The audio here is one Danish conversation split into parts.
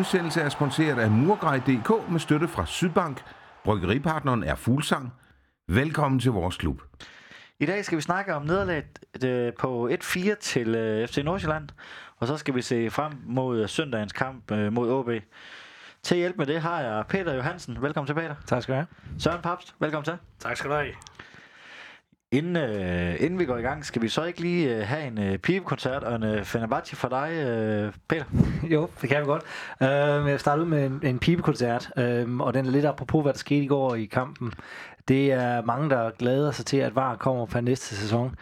Udsendelse er sponsoreret af Murgrej.dk med støtte fra Sydbank. Bryggeripartneren er Fuglsang. Velkommen til vores klub. I dag skal vi snakke om nederlaget øh, på 1-4 til øh, FC Nordsjælland, og så skal vi se frem mod søndagens kamp øh, mod OB. Til hjælp med det har jeg Peter Johansen. Velkommen til, Peter. Tak skal du have. Søren Papst, velkommen til. Tak skal du have. Inden, øh, inden vi går i gang, skal vi så ikke lige øh, have en øh, pibekoncert og en øh, Fenerbahce for dig, øh, Peter? Jo, det kan vi godt. Øh, jeg starter ud med en, en pibekoncert, øh, og den er lidt apropos, hvad der skete i går i kampen. Det er mange, der glæder sig til, at VAR kommer på næste sæson.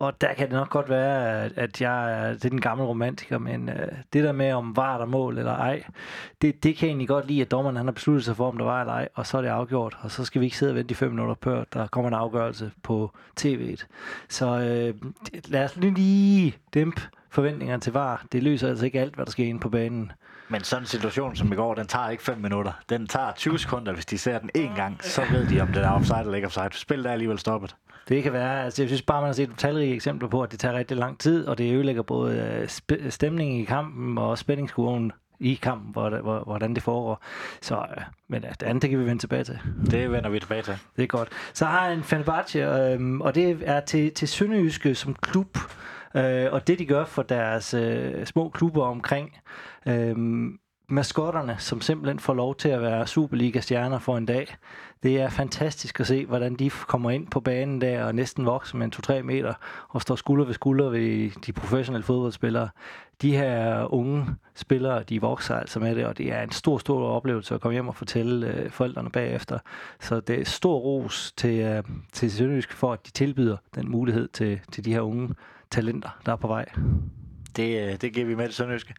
Og der kan det nok godt være, at jeg er, det er den gamle romantiker, men øh, det der med, om var der mål eller ej, det, det kan jeg egentlig godt lide, at dommeren han har besluttet sig for, om der var eller ej, og så er det afgjort, og så skal vi ikke sidde og vente i fem minutter på, der kommer en afgørelse på tv'et. Så øh, lad os lige dæmpe forventningerne til VAR. Det løser altså ikke alt, hvad der sker inde på banen. Men sådan en situation som i går, den tager ikke 5 minutter. Den tager 20 sekunder, hvis de ser den én gang. Så ved de, om den er offside eller ikke offside. Spillet er alligevel stoppet. Det kan være, altså jeg synes bare, man har set talrige eksempler på, at det tager rigtig lang tid, og det ødelægger både sp- stemningen i kampen og spændingskurven i kampen, hvor, hvordan det foregår. Så, øh, men det andet det kan vi vende tilbage til. Det vender vi tilbage til. Det er godt. Så har jeg en Fenerbahce, øh, og det er til, til Sønderjyske som klub, øh, og det de gør for deres øh, små klubber omkring. Øh, maskotterne, som simpelthen får lov til at være Superliga-stjerner for en dag. Det er fantastisk at se, hvordan de kommer ind på banen der og næsten vokser med 2-3 meter og står skulder ved skulder ved de professionelle fodboldspillere. De her unge spillere, de vokser altså med det, og det er en stor, stor oplevelse at komme hjem og fortælle øh, forældrene bagefter. Så det er stor ros til, øh, til Sønderjysk for, at de tilbyder den mulighed til, til de her unge talenter, der er på vej. Det, øh, det giver vi med til Sønderjyske.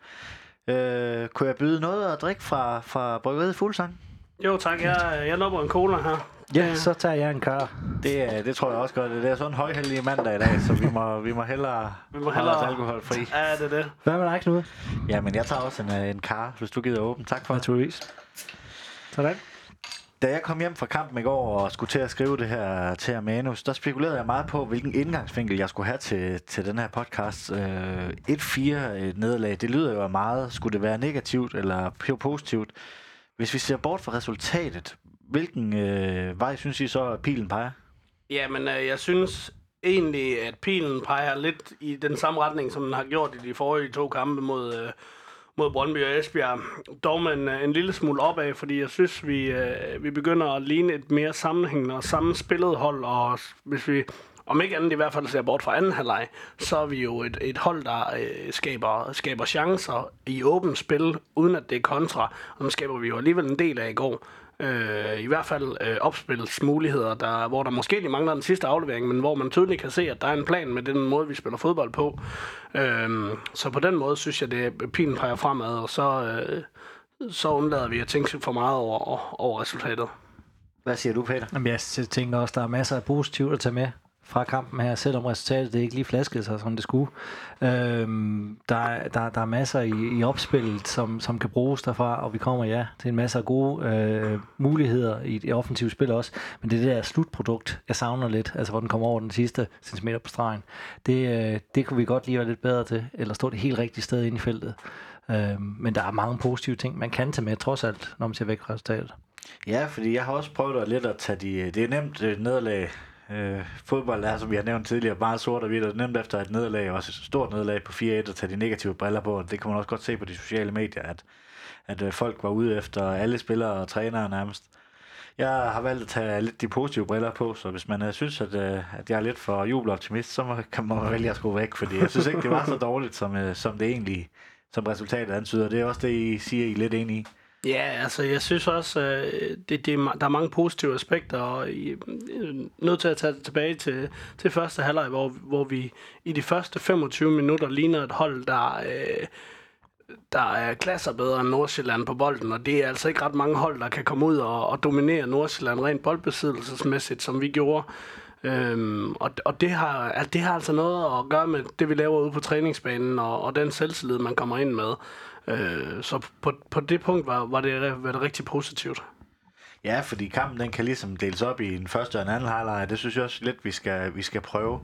Øh, kunne jeg byde noget at drikke fra, fra bryggeriet Fuglsang? Jo tak, jeg, jeg lopper en cola her. Ja, så tager jeg en kar. Det, det tror jeg også godt. Det er sådan en højheldig mandag i dag, så vi må, vi må hellere, vi må hellere holde alkohol fri. Ja, det er det. Hvad med dig, Knud? Ja, men jeg tager også en, en kar, hvis du gider åbne. Tak for Naturligvis. Sådan. Da jeg kom hjem fra kampen i går og skulle til at skrive det her til manus, der spekulerede jeg meget på, hvilken indgangsvinkel jeg skulle have til, til den her podcast. Øh, 1-4 nederlag, det lyder jo meget. Skulle det være negativt eller positivt? Hvis vi ser bort fra resultatet, hvilken øh, vej synes I så, at pilen peger? Jamen, øh, jeg synes egentlig, at pilen peger lidt i den samme retning, som den har gjort i de forrige to kampe mod, øh, mod Brøndby og Esbjerg. Dog man en, lille smule opad, fordi jeg synes, vi, øh, vi begynder at ligne et mere sammenhængende og sammenspillet hold, og hvis vi om ikke andet i hvert fald ser bort fra anden halvleg, så er vi jo et, et hold, der øh, skaber, skaber chancer i åbent spil, uden at det er kontra, og dem skaber vi jo alligevel en del af i går. Øh, I hvert fald øh, opspilsmuligheder, der, hvor der måske lige mangler den sidste aflevering, men hvor man tydeligt kan se, at der er en plan med den måde, vi spiller fodbold på. Øh, så på den måde synes jeg, det er pilen peger fremad, og så, øh, så undlader vi at tænke for meget over, over resultatet. Hvad siger du, Peter? Jamen, jeg tænker også, der er masser af positivt at tage med fra kampen her, selvom resultatet det ikke lige flaskede sig, som det skulle. Øhm, der, der, der er masser i, i opspillet, som, som kan bruges derfra, og vi kommer ja til en masse af gode øh, muligheder i det offensive spil også. Men det er det der slutprodukt, jeg savner lidt, altså hvor den kommer over den sidste centimeter på stregen. Det, øh, det kunne vi godt lige være lidt bedre til, eller stå det helt rigtige sted inde i feltet. Øhm, men der er mange positive ting, man kan tage med, trods alt, når man ser væk fra resultatet. Ja, fordi jeg har også prøvet at lidt at tage de... Det er nemt øh, nederlag Øh, fodbold er, som vi har nævnt tidligere, meget sort og hvidt, og nemt efter et nederlag, også et stort nederlag på 4-1, at tage de negative briller på. Det kan man også godt se på de sociale medier, at, at øh, folk var ude efter alle spillere og trænere nærmest. Jeg har valgt at tage lidt de positive briller på, så hvis man uh, synes, at, uh, at jeg er lidt for jubeloptimist, så må, kan man vælge at skrue væk, fordi jeg synes ikke, det var så dårligt, som, uh, som det egentlig som resultatet antyder. Det er også det, I siger, I er lidt enige i. Ja, altså jeg synes også, øh, det, det, der er mange positive aspekter, og I er nødt til at tage det tilbage til, til første halvleg, hvor, hvor vi i de første 25 minutter ligner et hold, der, øh, der er klasser bedre end Nordsjælland på bolden, og det er altså ikke ret mange hold, der kan komme ud og, og dominere Nordsjælland rent boldbesiddelsesmæssigt, som vi gjorde. Øhm, og, og det, har, altså, det har altså noget at gøre med det, vi laver ude på træningsbanen, og, og den selvtillid, man kommer ind med. Øh, så på, på det punkt var, var, det, var det rigtig positivt. Ja, fordi kampen den kan ligesom deles op i en første og en anden halvleg. Det synes jeg også lidt, vi skal, vi skal prøve.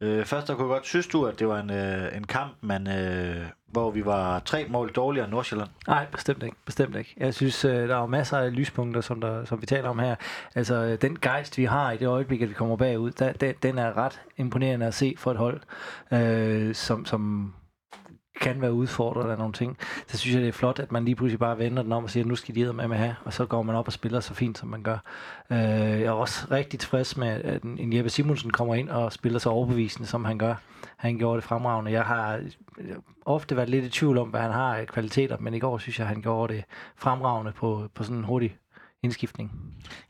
Øh, først der kunne jeg godt synes du, at det var en, øh, en kamp, man, øh, hvor vi var tre mål dårligere end Nordsjælland. Nej, bestemt ikke. Bestemt ikke. Jeg synes, øh, der er masser af lyspunkter, som, der, som vi taler om her. Altså, øh, den gejst, vi har i det øjeblik, at vi kommer bagud, der, den, den er ret imponerende at se for et hold, øh, som, som kan være udfordret af nogle ting. Så synes jeg, det er flot, at man lige pludselig bare vender den om og siger, nu skal de med med have, og så går man op og spiller så fint, som man gør. Øh, jeg er også rigtig tilfreds med, at en Jeppe Simonsen kommer ind og spiller så overbevisende, som han gør. Han gjorde det fremragende. Jeg har øh, ofte været lidt i tvivl om, hvad han har af kvaliteter, men i går synes jeg, han gjorde det fremragende på, på sådan en hurtig indskiftning.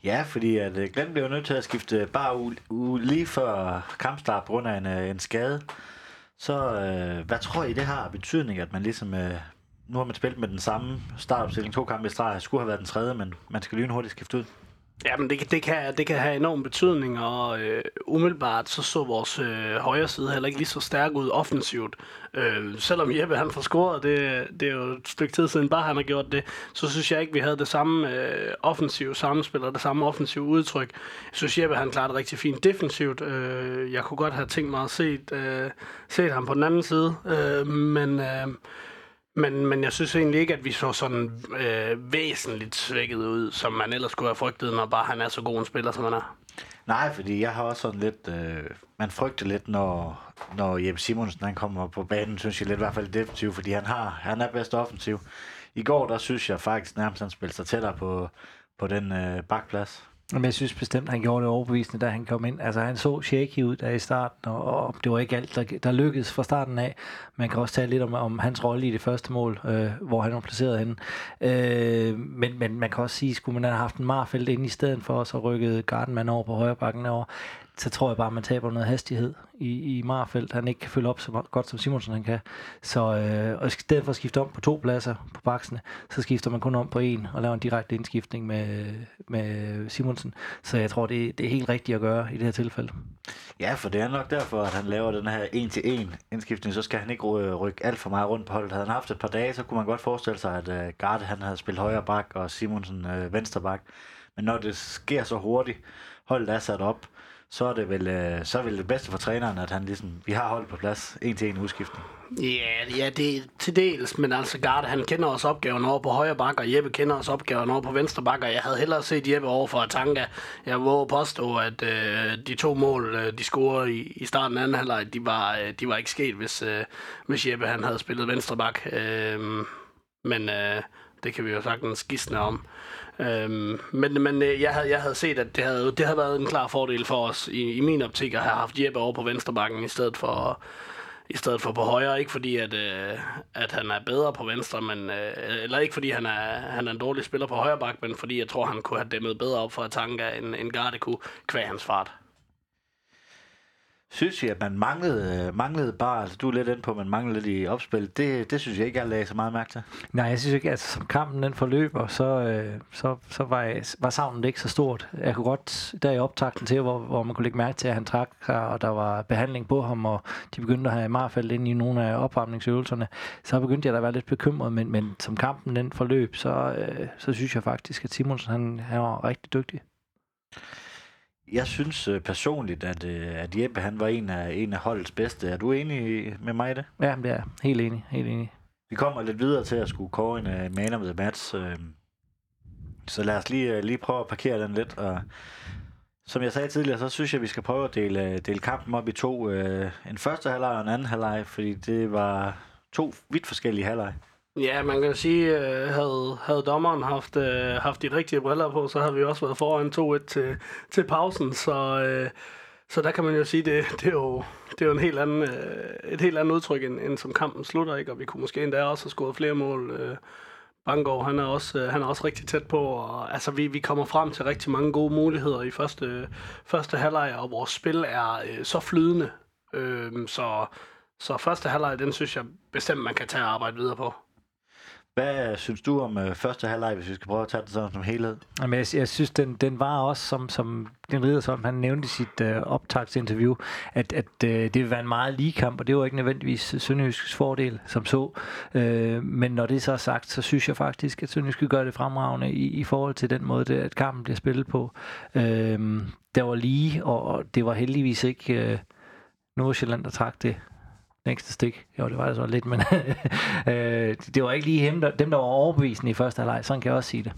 Ja, fordi at øh, Glenn blev nødt til at skifte bare u, u, lige før kampstart på grund af en, øh, en skade. Så øh, hvad tror I, det har betydning, at man ligesom... Øh, nu har man spillet med den samme startopstilling, to kampe i streg, skulle have været den tredje, men man skal lynhurtigt skifte ud. Ja, men det, det, kan, det kan have enorm betydning, og øh, umiddelbart så så vores øh, højre side heller ikke lige så stærk ud offensivt. Øh, selvom Jeppe han får scoret, det, det er jo et stykke tid siden bare han har gjort det, så synes jeg ikke, vi havde det samme øh, offensive samspil og det samme offensive udtryk. Jeg synes Jeppe han klarede det rigtig fint defensivt. Øh, jeg kunne godt have tænkt mig at se øh, set ham på den anden side, øh, men... Øh, men, men jeg synes egentlig ikke, at vi så sådan øh, væsentligt svækket ud, som man ellers skulle have frygtet, når bare han er så god en spiller, som han er. Nej, fordi jeg har også sådan lidt... Øh, man frygter lidt, når, når Jeppe Simonsen han kommer på banen, synes jeg lidt i hvert fald defensiv, fordi han, har, han er bedst offensiv. I går, der synes jeg faktisk nærmest, han spillede sig tættere på, på den øh, bakplads. Men jeg synes bestemt, at han gjorde det overbevisende, da han kom ind. Altså, han så shaky ud der i starten, og, og det var ikke alt, der, der lykkedes fra starten af. Man kan også tale lidt om, om hans rolle i det første mål, øh, hvor han var placeret henne. Øh, men, men man kan også sige, skulle man have haft en Marfeldt ind i stedet for, og så rykkede Gardenman over på højre bakken over, så tror jeg bare, at man taber noget hastighed i, i Marfeldt. Han ikke kan følge op så godt, som Simonsen han kan. Så øh, og i stedet for at skifte om på to pladser på baksene, så skifter man kun om på en og laver en direkte indskiftning med, med Simonsen. Så jeg tror, det, det er helt rigtigt at gøre i det her tilfælde. Ja, for det er nok derfor, at han laver den her en-til-en indskiftning. Så skal han ikke rykke alt for meget rundt på holdet. Havde han haft et par dage, så kunne man godt forestille sig, at øh, Garde han havde spillet højre bak og Simonsen øh, venstre bak. Men når det sker så hurtigt, holdet er sat op, så er det vel, øh, så er det, det bedste for træneren, at han ligesom, vi har holdt på plads en til en udskiftning. Ja, ja, det er til dels, men altså Garde, han kender også opgaven over på højre bakke, og Jeppe kender også opgaven over på venstre bakke, Jeg havde hellere set Jeppe over for Atanga. Jeg våger påstå, at øh, de to mål, øh, de scorede i, i starten af anden halvleg, de var, øh, de var ikke sket, hvis, øh, hvis Jeppe han havde spillet venstre bak. Øh, men øh, det kan vi jo sagtens gisne om. Øhm, men men øh, jeg, havde, jeg havde set, at det havde, det havde været en klar fordel for os i, i min optik at have haft Jeppe over på venstrebakken i stedet for i stedet for på højre. Ikke fordi, at, øh, at han er bedre på venstre, men, øh, eller ikke fordi, han er, han er en dårlig spiller på højre bak, men fordi jeg tror, han kunne have dæmmet bedre op for Atanga, end, end Garde kunne, kvæg hans fart. Synes jeg, at man manglede, øh, manglede bare, altså du er lidt inde på, at man manglede lidt i opspil. Det, det synes jeg ikke, jeg lagde så meget mærke til. Nej, jeg synes ikke, altså som kampen den forløber, så, øh, så, så var, jeg, var savnet ikke så stort. Jeg kunne godt, der i optakten til, hvor, hvor man kunne lægge mærke til, at han trak og der var behandling på ham, og de begyndte at have marfald ind i nogle af opvarmningsøvelserne, så begyndte jeg da at være lidt bekymret, men, men som kampen den forløb, så, øh, så synes jeg faktisk, at Simonsen han, han var rigtig dygtig. Jeg synes øh, personligt, at, øh, at Jeppe han var en af, en af holdets bedste. Er du enig med mig i det? Ja, det er helt enig. Helt enig. Vi kommer lidt videre til at skulle kåre en uh, man of the match. Så lad os lige, lige prøve at parkere den lidt. Og, som jeg sagde tidligere, så synes jeg, at vi skal prøve at dele, dele kampen op i to. Uh, en første halvleg og en anden halvleg, fordi det var to vidt forskellige halvleg. Ja, man kan sige, at havde, havde dommeren haft, øh, haft de rigtige briller på, så havde vi også været foran 2-1 til, til pausen. Så, øh, så der kan man jo sige, det, det er jo, det er jo en helt anden, øh, et helt andet udtryk, end, end som kampen slutter. Ikke? Og vi kunne måske endda også have scoret flere mål. Øh, Bangor, han er også, øh, han er også rigtig tæt på, og altså, vi, vi kommer frem til rigtig mange gode muligheder i første, første halvleg, og vores spil er øh, så flydende. Øh, så, så første halvleg, den synes jeg bestemt, man kan tage og arbejde videre på. Hvad synes du om øh, første halvleg, hvis vi skal prøve at tage det sådan som helhed? Jamen, jeg, jeg synes, den, den var også, som, som den rider som han nævnte i sit øh, optagsinterview, at, at øh, det ville være en meget lige kamp, og det var ikke nødvendigvis Sønderjyskens fordel, som så. Øh, men når det så er sagt, så synes jeg faktisk, at Sønderjysk gør det fremragende i, i forhold til den måde, det, at kampen bliver spillet på. Øh, der var lige, og, og det var heldigvis ikke... Øh, Nordsjælland, der trak det næste stik. Jo, det var det så lidt, men øh, det var ikke lige dem, der, dem, der var overbevisende i første halvleg. Sådan kan jeg også sige det.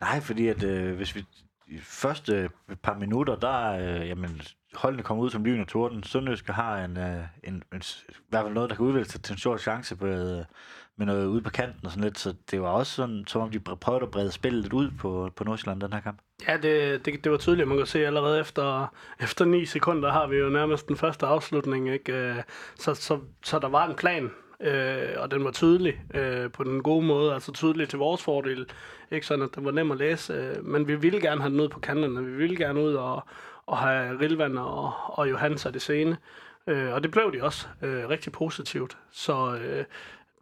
Nej, fordi at øh, hvis vi i første øh, par minutter, der øh, jamen, holdene kommer ud som lyn og torden. Sønderjyske har en, øh, en, en, i hvert fald noget, der kan udvikle sig til en stor chance med, med noget ude på kanten og sådan lidt. Så det var også sådan, som om de prøvede at brede spillet lidt ud på, på Nordsjælland den her kamp. Ja, det, det, det var tydeligt. Man kan se allerede efter, efter 9 sekunder har vi jo nærmest den første afslutning. Ikke? Øh, så, så, så der var en plan, øh, og den var tydelig øh, på den gode måde, altså tydelig til vores fordel. Ikke sådan, at den var nem at læse, øh, men vi ville gerne have den ud på kanterne. Vi ville gerne ud og, og have Rilvan og, og Johan sat i scene. Øh, og det blev de også øh, rigtig positivt. Så, øh,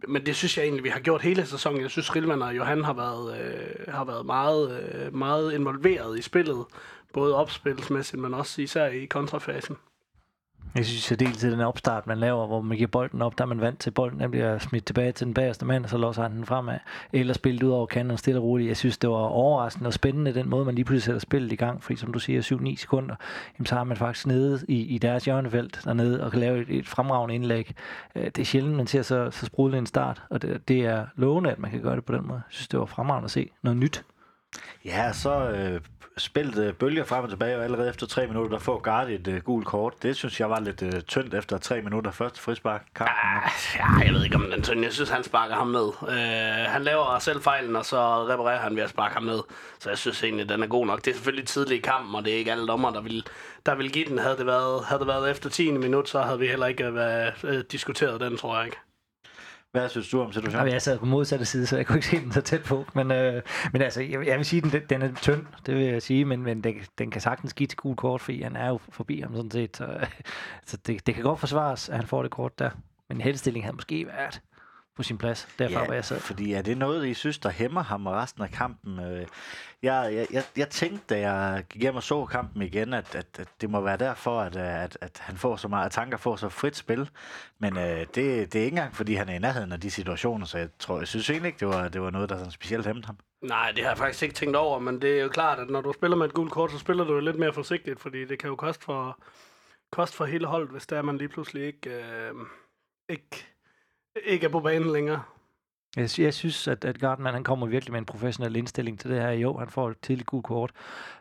men det synes jeg egentlig, vi har gjort hele sæsonen. Jeg synes, Rilman og Johan har været, øh, har været meget, øh, meget involveret i spillet. Både opspilsmæssigt, men også især i kontrafasen. Jeg synes at dels til den opstart, man laver, hvor man giver bolden op, der er man vant til bolden, den bliver smidt tilbage til den bagerste mand, og så låser han den fremad. Eller spillet ud over kanten stille og roligt. Jeg synes, det var overraskende og spændende, den måde, man lige pludselig sætter spillet i gang. Fordi som du siger, 7-9 sekunder, jamen, så har man faktisk nede i, i deres hjørnefelt dernede og kan lave et, et fremragende indlæg. Øh, det er sjældent, man ser så, så sprudlet en start, og det, det er lovende, at man kan gøre det på den måde. Jeg synes, det var fremragende at se noget nyt. Ja, så øh, spillet øh, bølger frem og tilbage, og allerede efter tre minutter, der får Gard et øh, gult kort. Det synes jeg var lidt øh, tyndt efter tre minutter første frispark. Ah, ja, jeg ved ikke om den tynd. Jeg synes, han sparker ham ned. Øh, han laver selv fejlen, og så reparerer han ved at sparke ham ned. Så jeg synes egentlig, den er god nok. Det er selvfølgelig tidlig i kampen, og det er ikke alle dommer, der vil, der vil give den. Havde det, været, havde det været efter 10. minut, så havde vi heller ikke øh, været, øh, diskuteret den, tror jeg ikke. Hvad synes du om situationen? Jamen, jeg sad på modsatte side, så jeg kunne ikke se den så tæt på. Men, øh, men altså, jeg, jeg vil sige, den, den er tynd, det vil jeg sige, men, men den, den kan sagtens give til gul kort, fordi han er jo forbi ham sådan set. Så, så det, det kan godt forsvares, at han får det kort der. Men en helstilling havde måske været på sin plads, derfra ja, hvor jeg sad. fordi er det noget, I synes, der hæmmer ham resten af kampen? Øh, jeg, jeg, jeg, jeg tænkte, da jeg gik hjem og så kampen igen, at, at, at det må være derfor, at, at, at han får så meget, at tanker får så frit spil. Men øh, det, det er ikke engang, fordi han er i nærheden af de situationer, så jeg, tror, jeg synes egentlig ikke, det var, det var noget, der sådan specielt hæmmede ham. Nej, det har jeg faktisk ikke tænkt over, men det er jo klart, at når du spiller med et gult kort, så spiller du jo lidt mere forsigtigt, fordi det kan jo koste for, koste for hele holdet, hvis der er man lige pludselig ikke, øh, ikke ikke er på banen længere. Jeg, jeg synes, at, at Gardman han kommer virkelig med en professionel indstilling til det her. Jo, han får et tidligt gult kort.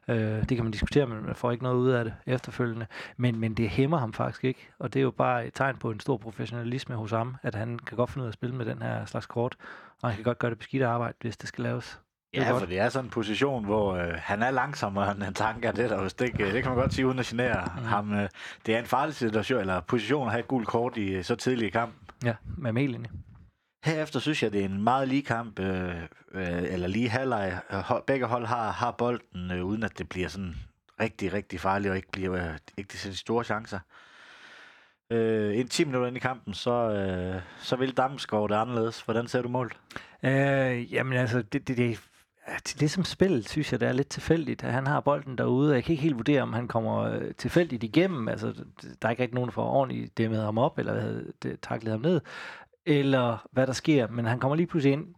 Øh, det kan man diskutere, men man får ikke noget ud af det efterfølgende. Men, men det hæmmer ham faktisk ikke. Og det er jo bare et tegn på en stor professionalisme hos ham, at han kan godt finde ud af at spille med den her slags kort. Og han kan godt gøre det beskidte arbejde, hvis det skal laves. Det ja, for det er sådan en position, hvor øh, han er langsommere end han tanker det der. Det, det kan man godt sige, uden at genere mm. ham. Øh, det er en farlig situation, eller position at have et gult kort i øh, så tidlig i kampen. Ja, med Melini. Herefter synes jeg, det er en meget lige kamp, øh, øh, eller lige halvleg. Begge hold har, har bolden, øh, uden at det bliver sådan rigtig, rigtig farligt, og ikke bliver øh, ikke de store chancer. Øh, en 10 minutter ind i kampen, så, øh, så vil Damsgaard det anderledes. Hvordan ser du målet? Øh, jamen altså, det, det, det Ja, til det ligesom synes jeg, det er lidt tilfældigt, at han har bolden derude. Jeg kan ikke helt vurdere, om han kommer øh, tilfældigt igennem. Altså, der er ikke rigtig nogen, der får ordentligt dæmmet ham op, eller hvad, taklet ham ned, eller hvad der sker. Men han kommer lige pludselig ind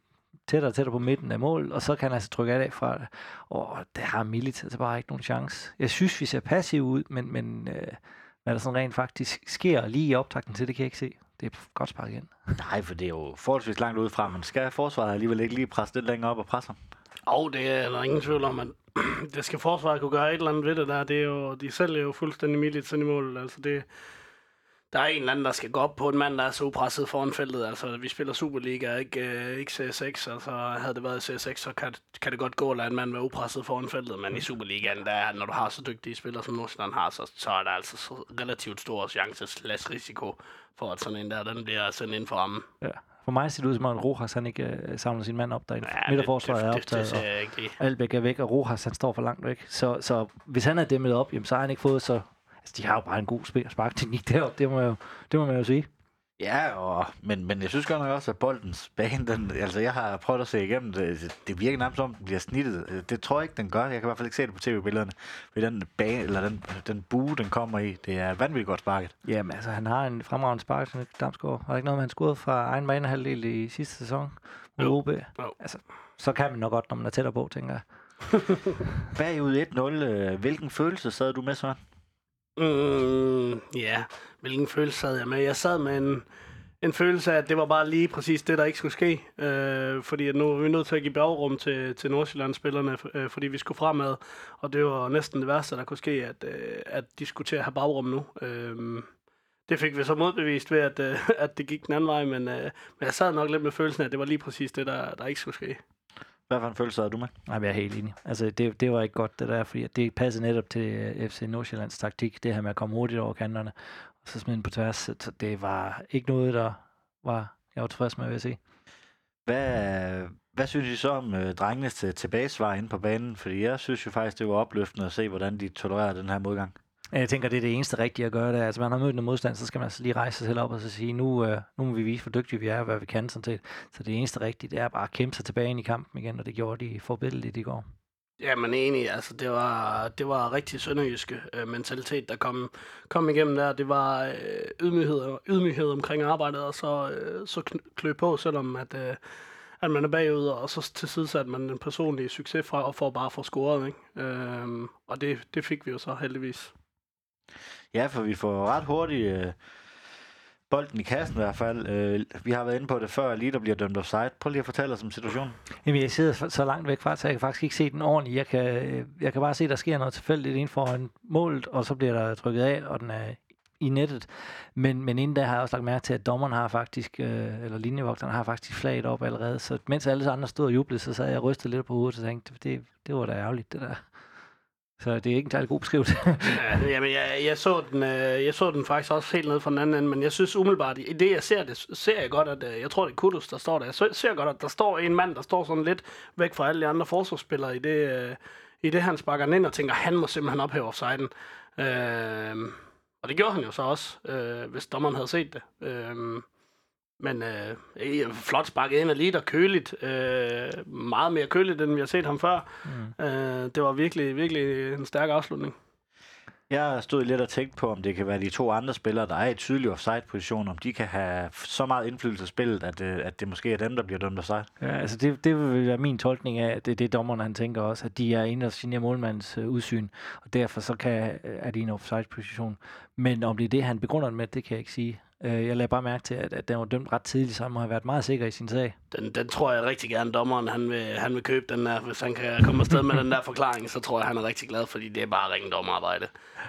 tættere og tættere på midten af mål, og så kan han altså trykke af fra det. Og det har Milit altså bare ikke nogen chance. Jeg synes, vi ser passive ud, men, men øh, hvad der sådan rent faktisk sker lige i optakten til, det kan jeg ikke se. Det er godt sparket igen. Nej, for det er jo forholdsvis langt ud fra, men skal forsvaret alligevel ikke lige presse lidt længere op og presse ham? Og det er der ingen tvivl om, at det skal forsvaret kunne gøre et eller andet ved det der. Det er jo, de selv er jo fuldstændig midt i mål. Altså det, der er en eller anden, der skal gå op på en mand, der er så presset foran feltet. Altså, vi spiller Superliga, ikke, øh, ikke CS6. Altså, havde det været CS6, så kan, kan det godt gå at lade en mand være upresset foran feltet. Men i Superligaen, der, når du har så dygtige spillere, som Nordsjælland har, så, så er der altså så relativt stor chance slash risiko for, at sådan en der, den bliver sendt ind for rammen. Ja. For mig ser det ud som om, at Rojas han ikke uh, samler sin mand op derinde. Ja, Midterforsvaret er optaget, det, det, det, og er væk, og Rojas han står for langt væk. Så, så hvis han er dæmmet op, jamen, så har han ikke fået så... Altså, de har jo bare en god sparkteknik deroppe, det må, jo, det må man jo sige. Ja, og, men, men jeg synes godt nok også, at boldens bane, den, altså jeg har prøvet at se igennem det, det virker nærmest som, den bliver snittet. Det tror jeg ikke, den gør. Jeg kan i hvert fald ikke se det på tv-billederne. Ved den bane, eller den, den bue, den kommer i, det er vanvittigt godt sparket. Jamen altså, han har en fremragende spark, som Damsgaard. Har ikke noget med, han scorede fra egen banehalvdel i sidste sæson mod OB? Altså, så kan man nok godt, når man er tættere på, tænker jeg. Bagud 1-0. Øh, hvilken følelse sad du med, Søren? Mm, ja, hvilken følelse sad jeg med? Jeg sad med en, en følelse af, at det var bare lige præcis det, der ikke skulle ske. Øh, fordi at nu er vi nødt til at give bagrum til, til Nordsjællandsspillerne, øh, fordi vi skulle fremad. Og det var næsten det værste, der kunne ske, at, øh, at de skulle til at have bagrum nu. Øh, det fik vi så modbevist ved, at, øh, at det gik den anden vej, men, øh, men jeg sad nok lidt med følelsen af, at det var lige præcis det, der, der ikke skulle ske. Hvad for en følelse havde du med? Nej, jeg er helt enig. Altså, det, det var ikke godt, det der, fordi det passede netop til øh, FC Nordsjællands taktik, det her med at komme hurtigt over kanterne, og så smide den på tværs. Så det var ikke noget, der var, jeg var tilfreds med, vil jeg sige. Hvad, hvad synes I så om øh, drengenes til, tilbagesvar inde på banen? Fordi jeg synes jo faktisk, det var opløftende at se, hvordan de tolererer den her modgang. Jeg tænker, det er det eneste rigtige at gøre. Det. Altså, man har mødt en modstand, så skal man altså lige rejse sig selv op og så sige, nu, øh, nu må vi vise, hvor dygtige vi er, og hvad vi kan. Sådan set. Så det eneste rigtige, det er bare at kæmpe sig tilbage ind i kampen igen, og det gjorde de forbilledeligt i går. Ja, men enig. Altså, det var, det var rigtig sønderjyske øh, mentalitet, der kom, kom igennem der. Det var øh, ydmyghed, ydmyghed omkring arbejdet, og så, øh, så klø på, selvom at, øh, at man er bagud, og så til sidst man den personlige succes fra, og får bare for få scoret. Ikke? Øh, og det, det fik vi jo så heldigvis. Ja, for vi får ret hurtigt øh, bolden i kassen i hvert fald. Øh, vi har været inde på det før, lige der bliver dømt offside. Prøv lige at fortælle os om situationen. Jamen, jeg sidder så- langt væk fra, så jeg kan faktisk ikke se den ordentligt. Jeg kan, øh, jeg kan bare se, at der sker noget tilfældigt inden foran målet, og så bliver der trykket af, og den er i nettet. Men, men inden da har jeg også lagt mærke til, at dommeren har faktisk, øh, eller linjevogteren har faktisk flaget op allerede. Så mens alle andre stod og jublede, så sad jeg og rystede lidt på hovedet og tænkte, det, det var da ærgerligt, det der. Så det er ikke en særlig god beskrivelse. Ja, jamen, jeg, jeg, så den, øh, jeg så den faktisk også helt ned fra den anden ende, men jeg synes umiddelbart, i det jeg ser det, ser jeg godt, at øh, jeg tror, det er Kudus, der står der. Jeg ser godt, at der står en mand, der står sådan lidt væk fra alle de andre forsvarsspillere i det, øh, i det han sparker den ind og tænker, han må simpelthen ophæve offsiden. Øh, og det gjorde han jo så også, øh, hvis dommeren havde set det. Øh, men øh, flot sparket ind og lige der køligt. Øh, meget mere køligt, end vi har set ham før. Mm. Øh, det var virkelig, virkelig en stærk afslutning. Jeg stod lidt og tænkte på, om det kan være de to andre spillere, der er i tydelig offside-position, om de kan have så meget indflydelse af spillet, at, øh, at det måske er dem, der bliver dømt offside. Ja, altså det, det vil være min tolkning af, at det er det, dommeren han tænker også, at de er inde og signere målmandens øh, udsyn, og derfor så kan, øh, er de i en offside-position. Men om det er det, han begrunder den med, det kan jeg ikke sige. Øh, jeg lagde bare mærke til, at, at den var dømt ret tidligt, så han må have været meget sikker i sin sag. Den, den tror jeg rigtig gerne, dommeren han vil, han vil købe den der. Hvis han kan komme afsted med den der forklaring, så tror jeg, han er rigtig glad, fordi det er bare ringen dommerarbejde.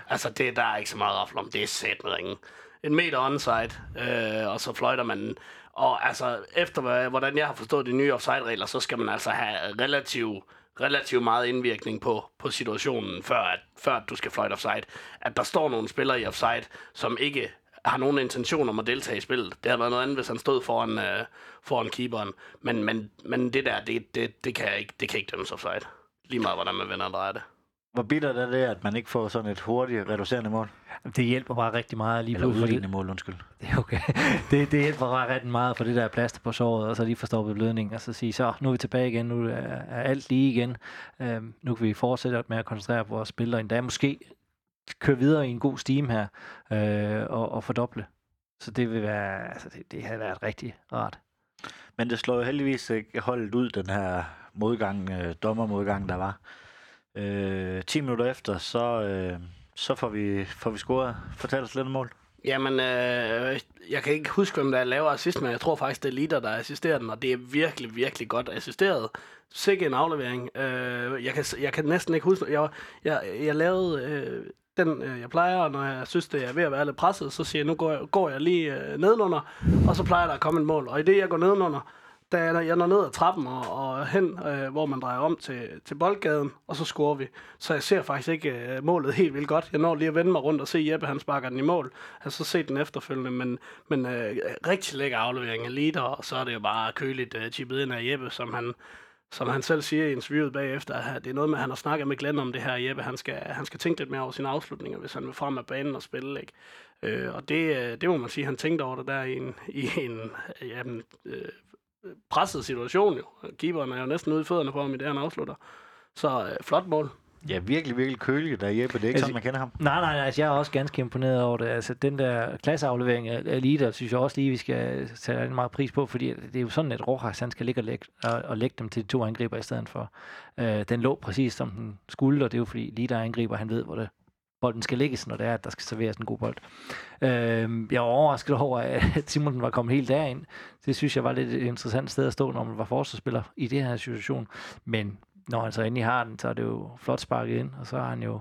Altså, det, der er ikke så meget rafle om. Det er sæt med ringen. En meter onside, øh, og så fløjter man den. Og altså, efter hvordan jeg har forstået de nye offside-regler, så skal man altså have relativt relativt meget indvirkning på, på situationen, før, at, før at du skal fløjte offside. At der står nogle spillere i offside, som ikke har nogen intention om at deltage i spillet. Det havde været noget andet, hvis han stod foran, øh, foran keeperen. Men, men, men det der, det, det, det, kan ikke, det kan ikke dømmes offside. Lige meget, hvordan man vender og drejer det. Hvor bittert er det, at man ikke får sådan et hurtigt reducerende mål? Det hjælper bare rigtig meget lige Eller pludselig. udlignende mål, undskyld. Det er okay. Det, det hjælper bare rigtig meget for det der plaster på såret, og så lige stoppet blødning, og så sige, så nu er vi tilbage igen, nu er, er alt lige igen. Øhm, nu kan vi fortsætte med at koncentrere på vores spillere, endda måske køre videre i en god steam her, øh, og, og fordoble. Så det vil være, altså det, det har været rigtig rart. Men det slår jo heldigvis ikke holdet ud, den her modgang, øh, dommermodgang, der var. Øh, 10 minutter efter, så, øh, så får vi, får vi scoret. Fortæl os lidt om mål. Jamen, øh, jeg kan ikke huske, hvem der laver assist, men jeg tror faktisk, det er Lider, der assisterer den, og det er virkelig, virkelig godt assisteret. Sikke en aflevering. Øh, jeg, kan, jeg kan næsten ikke huske, jeg, jeg, jeg lavede øh, den, øh, jeg plejer, når jeg synes, det er ved at være lidt presset, så siger jeg, nu går jeg, går jeg lige øh, nedenunder, og så plejer der at komme et mål. Og i det, jeg går nedenunder, da jeg, jeg når ned ad trappen og, og hen, øh, hvor man drejer om til, til boldgaden, og så scorer vi. Så jeg ser faktisk ikke øh, målet helt vildt godt. Jeg når lige at vende mig rundt og se Jeppe, han sparker den i mål. Jeg har så set den efterfølgende, men, men øh, rigtig lækker aflevering af liter, og så er det jo bare køligt øh, chippet ind af Jeppe, som han, som han selv siger i interviewet bagefter, at det er noget med, at han har snakket med Glenn om det her, Jeppe, han skal, han skal tænke lidt mere over sine afslutninger, hvis han vil frem af banen og spille, ikke? Øh, og det, øh, det må man sige, han tænkte over det der i en, i en jamen, øh, presset situation jo. Keeperen er jo næsten ude i fødderne på ham i det, han afslutter. Så øh, flot mål. Ja, virkelig, virkelig kølig, der er Jeppe. Det er ikke Altså, sådan, man kender ham. Nej, nej, nej, altså jeg er også ganske imponeret over det. Altså den der klasseaflevering af Lider, synes jeg også lige, vi skal tage meget pris på, fordi det er jo sådan, at Rojas, han skal ligge og lægge, og, og lægge dem til de to angriber i stedet for. Øh, den lå præcis som den skulle, og det er jo fordi Lider angriber, han ved, hvor det bolden skal lægges, når det er, at der skal serveres en god bold. Øh, jeg var overrasket over, at Simonsen var kommet helt derind. Det synes jeg var lidt et interessant sted at stå, når man var forsvarsspiller i det her situation. Men når han så endelig har den, så er det jo flot sparket ind, og så har han jo,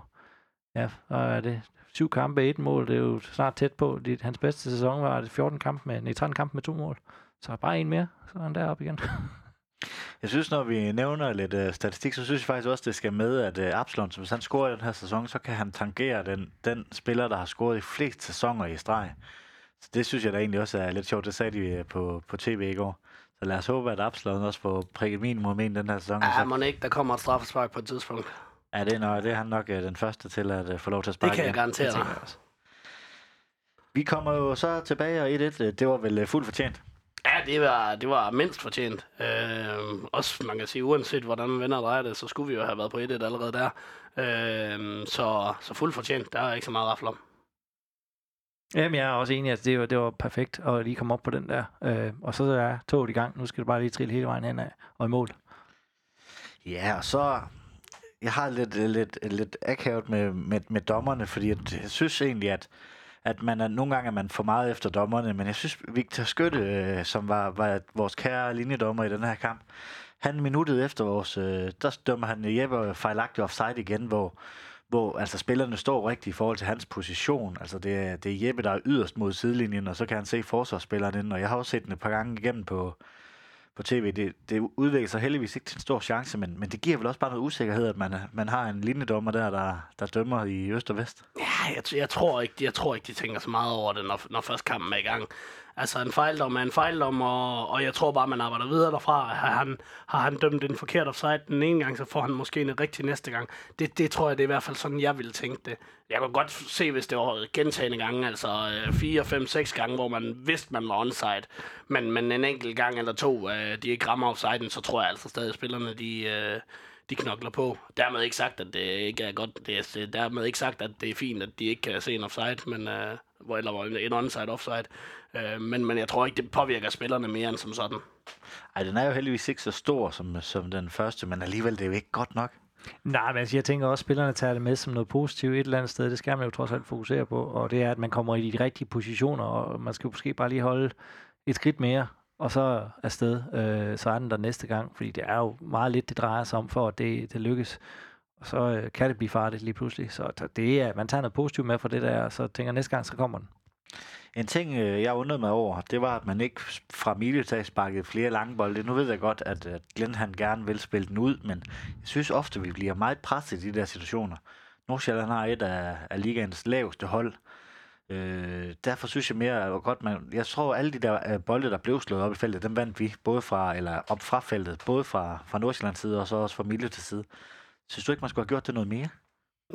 ja, så er det syv kampe, et mål, det er jo snart tæt på. Det, hans bedste sæson var det 14 kampe med, nej, 13 kampe med to mål. Så bare en mere, så er han deroppe igen. Jeg synes, når vi nævner lidt uh, statistik, så synes jeg faktisk også, det skal med, at uh, Absalon, hvis han scorer i den her sæson, så kan han tangere den, den spiller, der har scoret i flest sæsoner i streg. Så det synes jeg da egentlig også er lidt sjovt. Det sagde de øh, på, på tv i går. Så lad os håbe, at Absalon også får prikket minimum en den her sæson. Ja, så, må ikke, der kommer et straffespark på et tidspunkt. ja, det, er, nok, det er han nok uh, den første til at uh, få lov til at sparke. Det kan jeg ind. garantere dig. Vi kommer jo så tilbage, og 1-1, øh, det var vel uh, fuldt fortjent. Ja, det var, det var mindst fortjent. Øh, også, man kan sige, uanset hvordan man vender og drejer det, så skulle vi jo have været på 1-1 allerede der. Øh, så, så fuldt fortjent, der er ikke så meget rafle om. Jamen, jeg er også enig, at det var, det var perfekt at lige komme op på den der. Øh, og så er toget i gang. Nu skal det bare lige trille hele vejen hen af og i mål. Ja, og så... Jeg har lidt, lidt, lidt akavet med, med, med dommerne, fordi at jeg synes egentlig, at, at man er, nogle gange er man for meget efter dommerne, men jeg synes, Victor Skytte, øh, som var, var vores kære linjedommer i den her kamp, han minuttet efter vores, øh, der dømmer han Jeppe fejlagtigt offside igen, hvor, hvor altså, spillerne står rigtigt i forhold til hans position. Altså, det er, det er Jeppe, der er yderst mod sidelinjen, og så kan han se forsvarsspilleren inden, og jeg har også set den et par gange igennem på, på tv. Det, det udvikler sig heldigvis ikke til en stor chance, men, men det giver vel også bare noget usikkerhed, at man, man har en linjedommer der, der, der dømmer i øst og vest. Ja, jeg, jeg, tror ikke, jeg tror ikke, de tænker så meget over det, når, når først kampen er i gang. Altså, en fejldom er en fejldom, og, og jeg tror bare, man arbejder videre derfra. Har han, har han dømt en forkert offside den ene gang, så får han måske en rigtig næste gang. Det, det tror jeg, det er i hvert fald sådan, jeg ville tænke det. Jeg kunne godt se, hvis det var gentagende gange, altså 4, 5, 6 gange, hvor man vidste, man var onside. Men, men en enkelt gang eller to, øh, de ikke rammer offsiden, så tror jeg altså stadig, at spillerne, de... Øh, de knokler på. Dermed ikke sagt, at det ikke er godt. Det er dermed ikke sagt, at det er fint, at de ikke kan se en offside, men, øh, hvor- eller en onside offside. Øh, men, men jeg tror ikke, det påvirker spillerne mere end som sådan. Ej, den er jo heldigvis ikke så stor som, som den første, men alligevel det er jo ikke godt nok. Nej, men altså, jeg tænker også, at spillerne tager det med som noget positivt et eller andet sted. Det skal man jo trods alt fokusere på. Og det er, at man kommer i de rigtige positioner, og man skal jo måske bare lige holde et skridt mere, og så afsted. Øh, så er den der næste gang, fordi det er jo meget lidt, det drejer sig om, for at det, det lykkes. Og så øh, kan det blive farligt lige pludselig. Så det er, man tager noget positivt med fra det der, og så tænker næste gang, så kommer den. En ting, øh, jeg undrede mig over, det var, at man ikke fra miletag sparkede flere lange bolde. Nu ved jeg godt, at, Glenn han gerne vil spille den ud, men jeg synes ofte, vi bliver meget presset i de der situationer. Nordsjælland har et af, af ligaens laveste hold. Øh, derfor synes jeg mere, at godt man... Jeg tror, alle de der øh, bolde, der blev slået op i feltet, dem vandt vi både fra, eller op fra feltet, både fra, fra Nordsjællands side, og så også fra Mille til side. Synes du ikke, man skulle have gjort det noget mere?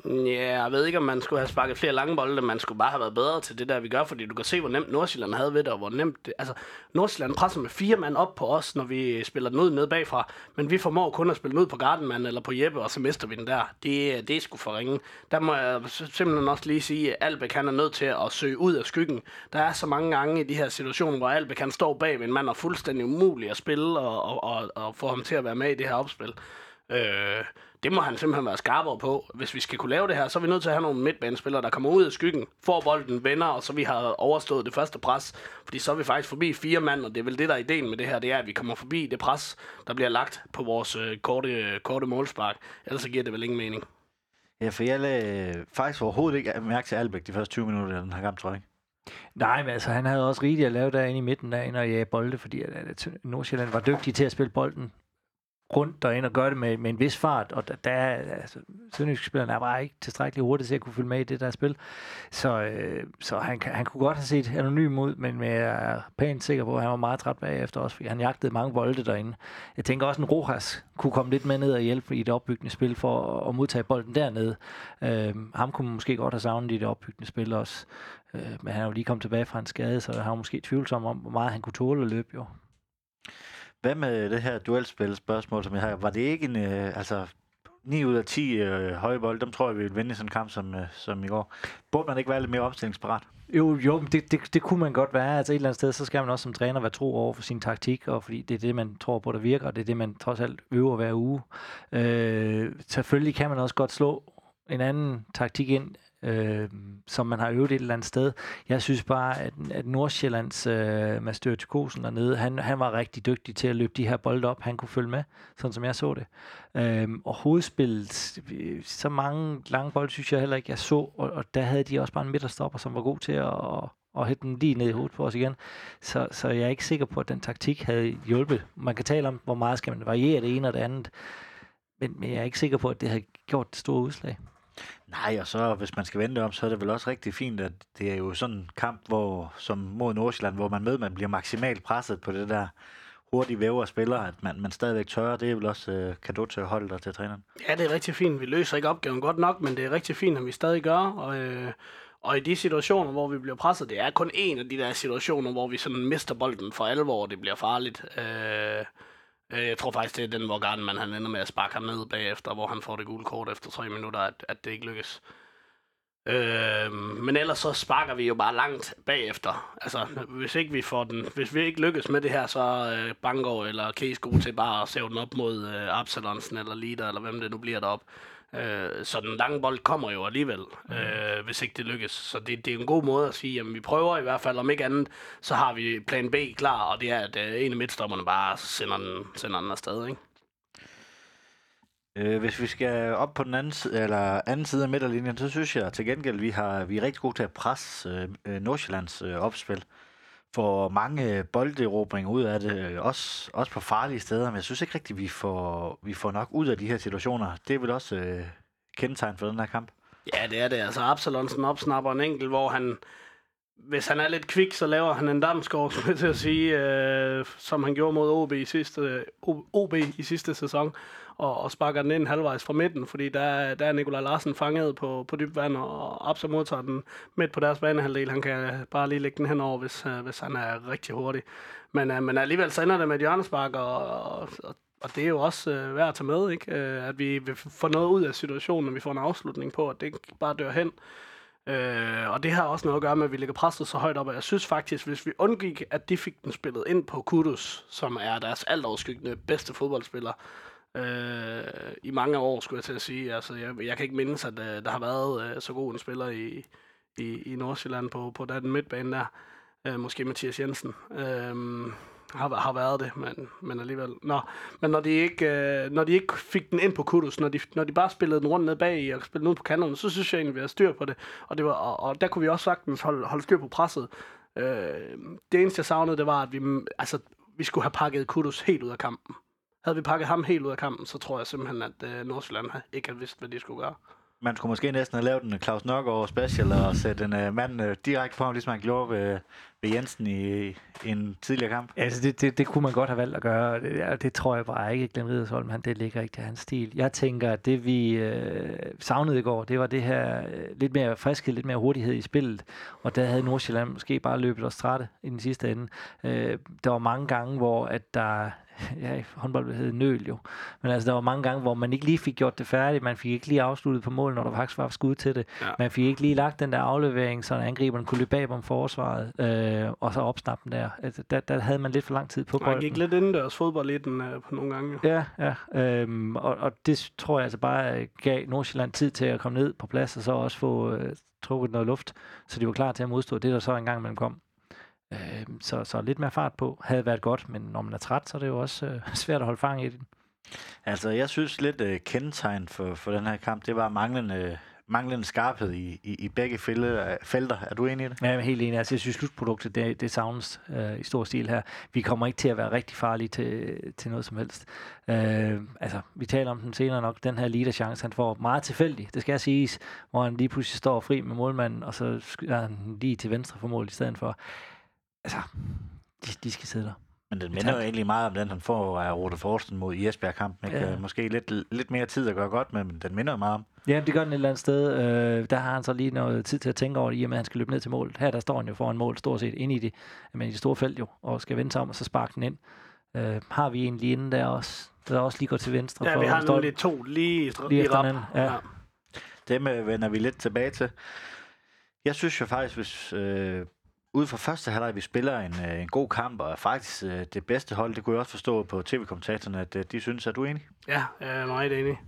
Ja, jeg ved ikke, om man skulle have sparket flere lange bolde, man skulle bare have været bedre til det der, vi gør, fordi du kan se, hvor nemt Nordsjælland havde ved det, og hvor nemt det, altså, Nordsjælland presser med fire mand op på os, når vi spiller den ud ned bagfra, men vi formår kun at spille den ud på Gardenman eller på Jeppe, og så mister vi den der. Det, det er sgu for ringe. Der må jeg simpelthen også lige sige, at Albeck han er nødt til at søge ud af skyggen. Der er så mange gange i de her situationer, hvor Albeck han står bag en mand og fuldstændig umulig at spille, og, og, og, og få ham til at være med i det her opspil. Øh, det må han simpelthen være skarpere på. Hvis vi skal kunne lave det her, så er vi nødt til at have nogle midtbanespillere, der kommer ud af skyggen, får bolden, vender, og så vi har overstået det første pres. Fordi så er vi faktisk forbi fire mand, og det er vel det, der er ideen med det her, det er, at vi kommer forbi det pres, der bliver lagt på vores øh, korte, korte målspark. Ellers så giver det vel ingen mening. Ja, for jeg lagde faktisk overhovedet ikke mærke til Albæk de første 20 minutter af den her kamp, tror jeg ikke. Nej, men altså, han havde også rigeligt at lave derinde i midten derinde og jage bolde, fordi at, at Nordsjælland var dygtig til at spille bolden rundt derinde og gøre det med, med en vis fart, og der, der altså, Sønderjysk-spillerne er bare ikke tilstrækkeligt hurtig til at kunne følge med i det der spil. Så, øh, så han, han kunne godt have set anonym ud, men jeg er pænt sikker på, at han var meget træt bagefter også, fordi han jagtede mange bolde derinde. Jeg tænker også, en Rojas kunne komme lidt med ned og hjælpe i det opbyggende spil for at, at modtage bolden dernede. Øh, ham kunne måske godt have savnet i det opbyggende spil også. Øh, men han er jo lige kommet tilbage fra en skade, så han var måske tvivlsom om, hvor meget han kunne tåle at løbe jo. Hvad med det her duelspil spørgsmål, som jeg har? Var det ikke en, øh, altså 9 ud af 10 øh, høje bold, dem tror jeg, vi vil vinde i sådan en kamp som, øh, som i går. Burde man ikke være lidt mere opstillingsparat? Jo, jo, det, det, det kunne man godt være. Altså et eller andet sted, så skal man også som træner være tro over for sin taktik, og fordi det er det, man tror på, der virker, og det er det, man trods alt øver hver uge. Øh, selvfølgelig kan man også godt slå en anden taktik ind øh, som man har øvet et eller andet sted. Jeg synes bare, at, at Nordsjællands øh, Master Tykosen dernede, han, han var rigtig dygtig til at løbe de her bolde op, han kunne følge med, sådan som jeg så det. Øh, og hovedspillet, så mange lange bolde, synes jeg heller ikke, jeg så, og, og der havde de også bare en midterstopper, som var god til at, og hætte den lige ned i hovedet på os igen. Så, så jeg er ikke sikker på, at den taktik havde hjulpet. Man kan tale om, hvor meget skal man variere det ene og det andet, men, men jeg er ikke sikker på, at det har gjort det store udslag. Nej, og så hvis man skal vente om, så er det vel også rigtig fint, at det er jo sådan en kamp, hvor, som mod Nordsjælland, hvor man med, man bliver maksimalt presset på det der hurtige væver spiller, at man, man stadigvæk tør. Det er vel også øh, kado til holdet og til træneren. Ja, det er rigtig fint. Vi løser ikke opgaven godt nok, men det er rigtig fint, at vi stadig gør. Og, øh, og i de situationer, hvor vi bliver presset, det er kun en af de der situationer, hvor vi sådan mister bolden for alvor, og det bliver farligt. Øh, Øh, jeg tror faktisk, det er den, hvor Gardenman han ender med at sparke ham ned bagefter, hvor han får det gule kort efter tre minutter, at, at det ikke lykkes. Øh, men ellers så sparker vi jo bare langt bagefter. Altså, hvis ikke vi får den, hvis vi ikke lykkes med det her, så øh, Bangor eller Case gode til bare at sæve den op mod øh, Absalonsen eller Lider, eller hvem det nu bliver derop. Øh, så den lange bold kommer jo alligevel, mm. øh, hvis ikke det lykkes. Så det, det er en god måde at sige, at vi prøver i hvert fald, om ikke andet, så har vi plan B klar, og det er, at øh, en af midtstopperne bare sender den, sender den afsted, ikke? Øh, hvis vi skal op på den anden side, eller anden side af midterlinjen, så synes jeg til gengæld, vi har vi er rigtig gode til at presse øh, øh Nordsjællands øh, opspil. For mange bolderobringer ud af det, øh, også, også på farlige steder, men jeg synes ikke rigtigt, vi får, vi får nok ud af de her situationer. Det er vel også øh, kendetegn for den her kamp. Ja, det er det. Altså Absalonsen opsnapper en enkelt, hvor han, hvis han er lidt kvik, så laver han en damskår, som til at sige, øh, som han gjorde mod OB i sidste, OB i sidste sæson og, og sparker den ind halvvejs fra midten, fordi der, der er Nikolaj Larsen fanget på, på dyb vand, og Absa modtager den midt på deres banehalvdel. Han kan bare lige lægge den henover, hvis, øh, hvis han er rigtig hurtig. Men, øh, men alligevel så ender det med et hjørnespark, og, og, og det er jo også øh, værd at tage med, ikke? Uh, at vi, får noget ud af situationen, og vi får en afslutning på, at det ikke bare dør hen. Øh, og det har også noget at gøre med, at vi ligger presset så højt op, og jeg synes faktisk, hvis vi undgik, at de fik den spillet ind på Kudus, som er deres altoverskyggende bedste fodboldspiller, øh, i mange år, skulle jeg til at sige. Altså, jeg, jeg kan ikke mindes, at øh, der har været øh, så god en spiller i, i, i Nordsjælland på, på den midtbane der. Øh, måske Mathias Jensen. Øh, har, har været det, men, men alligevel. Nå, men når de, ikke, øh, når de ikke fik den ind på Kudus, når de, når de bare spillede den rundt ned bag og spillede ud på kanterne, så synes jeg egentlig, vi havde styr på det. Og, det var, og, og der kunne vi også sagtens holde, holde styr på presset. Øh, det eneste, jeg savnede, det var, at vi, altså, vi skulle have pakket Kudus helt ud af kampen. Havde vi pakket ham helt ud af kampen, så tror jeg simpelthen, at øh, Nordsjælland ikke havde vidst, hvad de skulle gøre. Man skulle måske næsten have lavet en Claus Nørgaard special og sætte en øh, uh, mand uh, øh, direkte på ham, ligesom man gjorde ved, ved Jensen i, i en tidligere kamp. Altså, det, det, det kunne man godt have valgt at gøre. Det, det tror jeg bare ikke, Glenn Riddersholm, han, det ligger ikke til hans stil. Jeg tænker, at det vi øh, savnede i går, det var det her øh, lidt mere friskhed, lidt mere hurtighed i spillet. Og der havde Nordsjælland måske bare løbet os trætte i den sidste ende. Øh, der var mange gange, hvor at der ja, håndbold hedder nøl jo. Men altså, der var mange gange, hvor man ikke lige fik gjort det færdigt. Man fik ikke lige afsluttet på mål, når der faktisk var skud til det. Ja. Man fik ikke lige lagt den der aflevering, så angriberen kunne løbe bag om forsvaret, øh, og så opsnappe den der. Altså, der. Der havde man lidt for lang tid på bolden. Man gik lidt indendørs fodbold i den øh, på nogle gange. Ja, ja. Øh, og, og det tror jeg altså bare gav Nordsjælland tid til at komme ned på plads, og så også få øh, trukket noget luft, så de var klar til at modstå det, der så engang man kom. Øh, så, så lidt mere fart på havde været godt, men når man er træt, så er det jo også øh, svært at holde fang i den. Altså, jeg synes lidt øh, kendetegn for, for den her kamp, det var manglende, manglende skarphed i, i, i begge felter. felter. Er du enig i det? Ja, jeg er helt enig. Altså, jeg synes, slutproduktet, det, det savnes øh, i stor stil her. Vi kommer ikke til at være rigtig farlige til, til noget som helst. Øh, altså, vi taler om den senere nok. Den her leader-chance, han får meget tilfældig, det skal jeg siges, hvor han lige pludselig står fri med målmanden, og så er han lige til venstre for mål i stedet for altså, de, de skal sidde der. Men den minder jo egentlig meget om den, han får af Rode Forsten mod Esbjerg-kampen. Ja. Måske lidt, lidt mere tid at gøre godt med, men den minder jo meget om. Ja, det gør den et eller andet sted. Øh, der har han så lige noget tid til at tænke over det, i og med at han skal løbe ned til målet. Her der står han jo foran mål stort set ind i det, men i det store felt jo, og skal vende sig om og så sparke den ind. Øh, har vi en lige inden der også, der også lige går til venstre? Ja, for vi har nemlig to lige, lige efter den. Ja. ja. Dem øh, vender vi lidt tilbage til. Jeg synes jo faktisk, hvis øh, ud fra første halvleg, vi spiller en, øh, en god kamp, og er faktisk øh, det bedste hold. Det kunne jeg også forstå på tv-kommentatorerne, at øh, de synes, at du er enig? Ja, jeg er meget enig.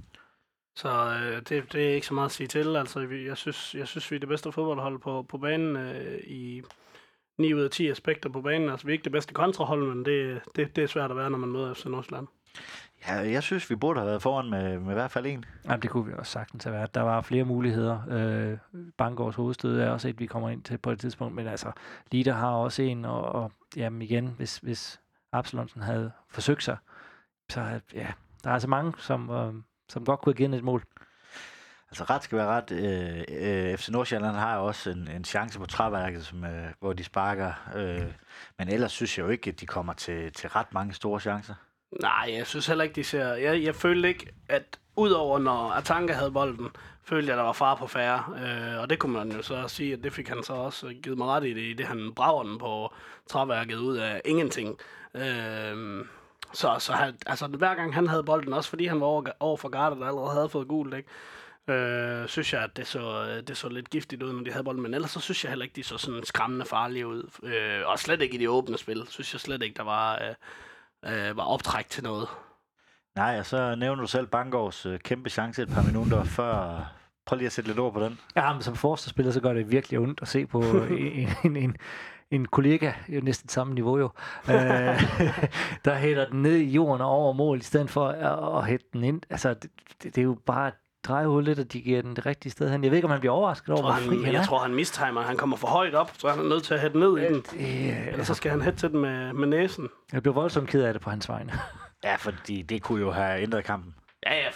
Så øh, det, det er ikke så meget at sige til. Altså, jeg, synes, jeg synes, vi er det bedste fodboldhold på, på banen øh, i 9 ud af 10 aspekter på banen. Altså, vi er ikke det bedste kontrahold, men det, det, det er svært at være, når man møder FC Nordsjælland. Ja, jeg synes, vi burde have været foran med, med i hvert fald en. Jamen, det kunne vi også sagtens have været. Der var flere muligheder. Øh, Bangårds hovedstød er også et, vi kommer ind til på et tidspunkt, men altså, Lider har også en, og, og jamen igen, hvis, hvis Absalonsen havde forsøgt sig, så ja, der er altså mange, som, øh, som godt kunne have givet et mål. Altså ret skal være ret. Øh, øh, FC Nordsjælland har også en, en chance på træværket, som, øh, hvor de sparker. Øh, men ellers synes jeg jo ikke, at de kommer til, til ret mange store chancer. Nej, jeg synes heller ikke, de ser... Jeg, jeg følte ikke, at udover når Atanka havde bolden, følte jeg, at der var far på færre. Øh, og det kunne man jo så sige, at det fik han så også givet mig ret i det, i det han brager den på træværket ud af ingenting. Øh, så, så han, altså, hver gang han havde bolden, også fordi han var over, over for Garda, der allerede havde fået gult, ikke? Øh, synes jeg, at det så, det så lidt giftigt ud, når de havde bolden. Men ellers så synes jeg heller ikke, de så sådan skræmmende farlige ud. Øh, og slet ikke i de åbne spil. Synes jeg slet ikke, der var, øh, øh, var optræk til noget. Nej, og så nævner du selv Bangårds øh, kæmpe chance et par minutter før. Prøv lige at sætte lidt ord på den. Ja, men som forsvarsspiller, så gør det virkelig ondt at se på en, en, en, en kollega, jo næsten samme niveau jo, øh, der hætter den ned i jorden og over mål, i stedet for at, at hætte den ind. Altså, det, det, det er jo bare dreje lidt, og de giver den det rigtige sted hen. Jeg ved ikke, om han bliver overrasket over, hvor fri han, han jeg er. tror, han mistimer. Han kommer for højt op, så er han nødt til at hætte ned i den. Det, Eller så skal han hætte til den med, med næsen. jeg blev voldsomt ked af det på hans vegne. Ja, fordi det kunne jo have ændret kampen.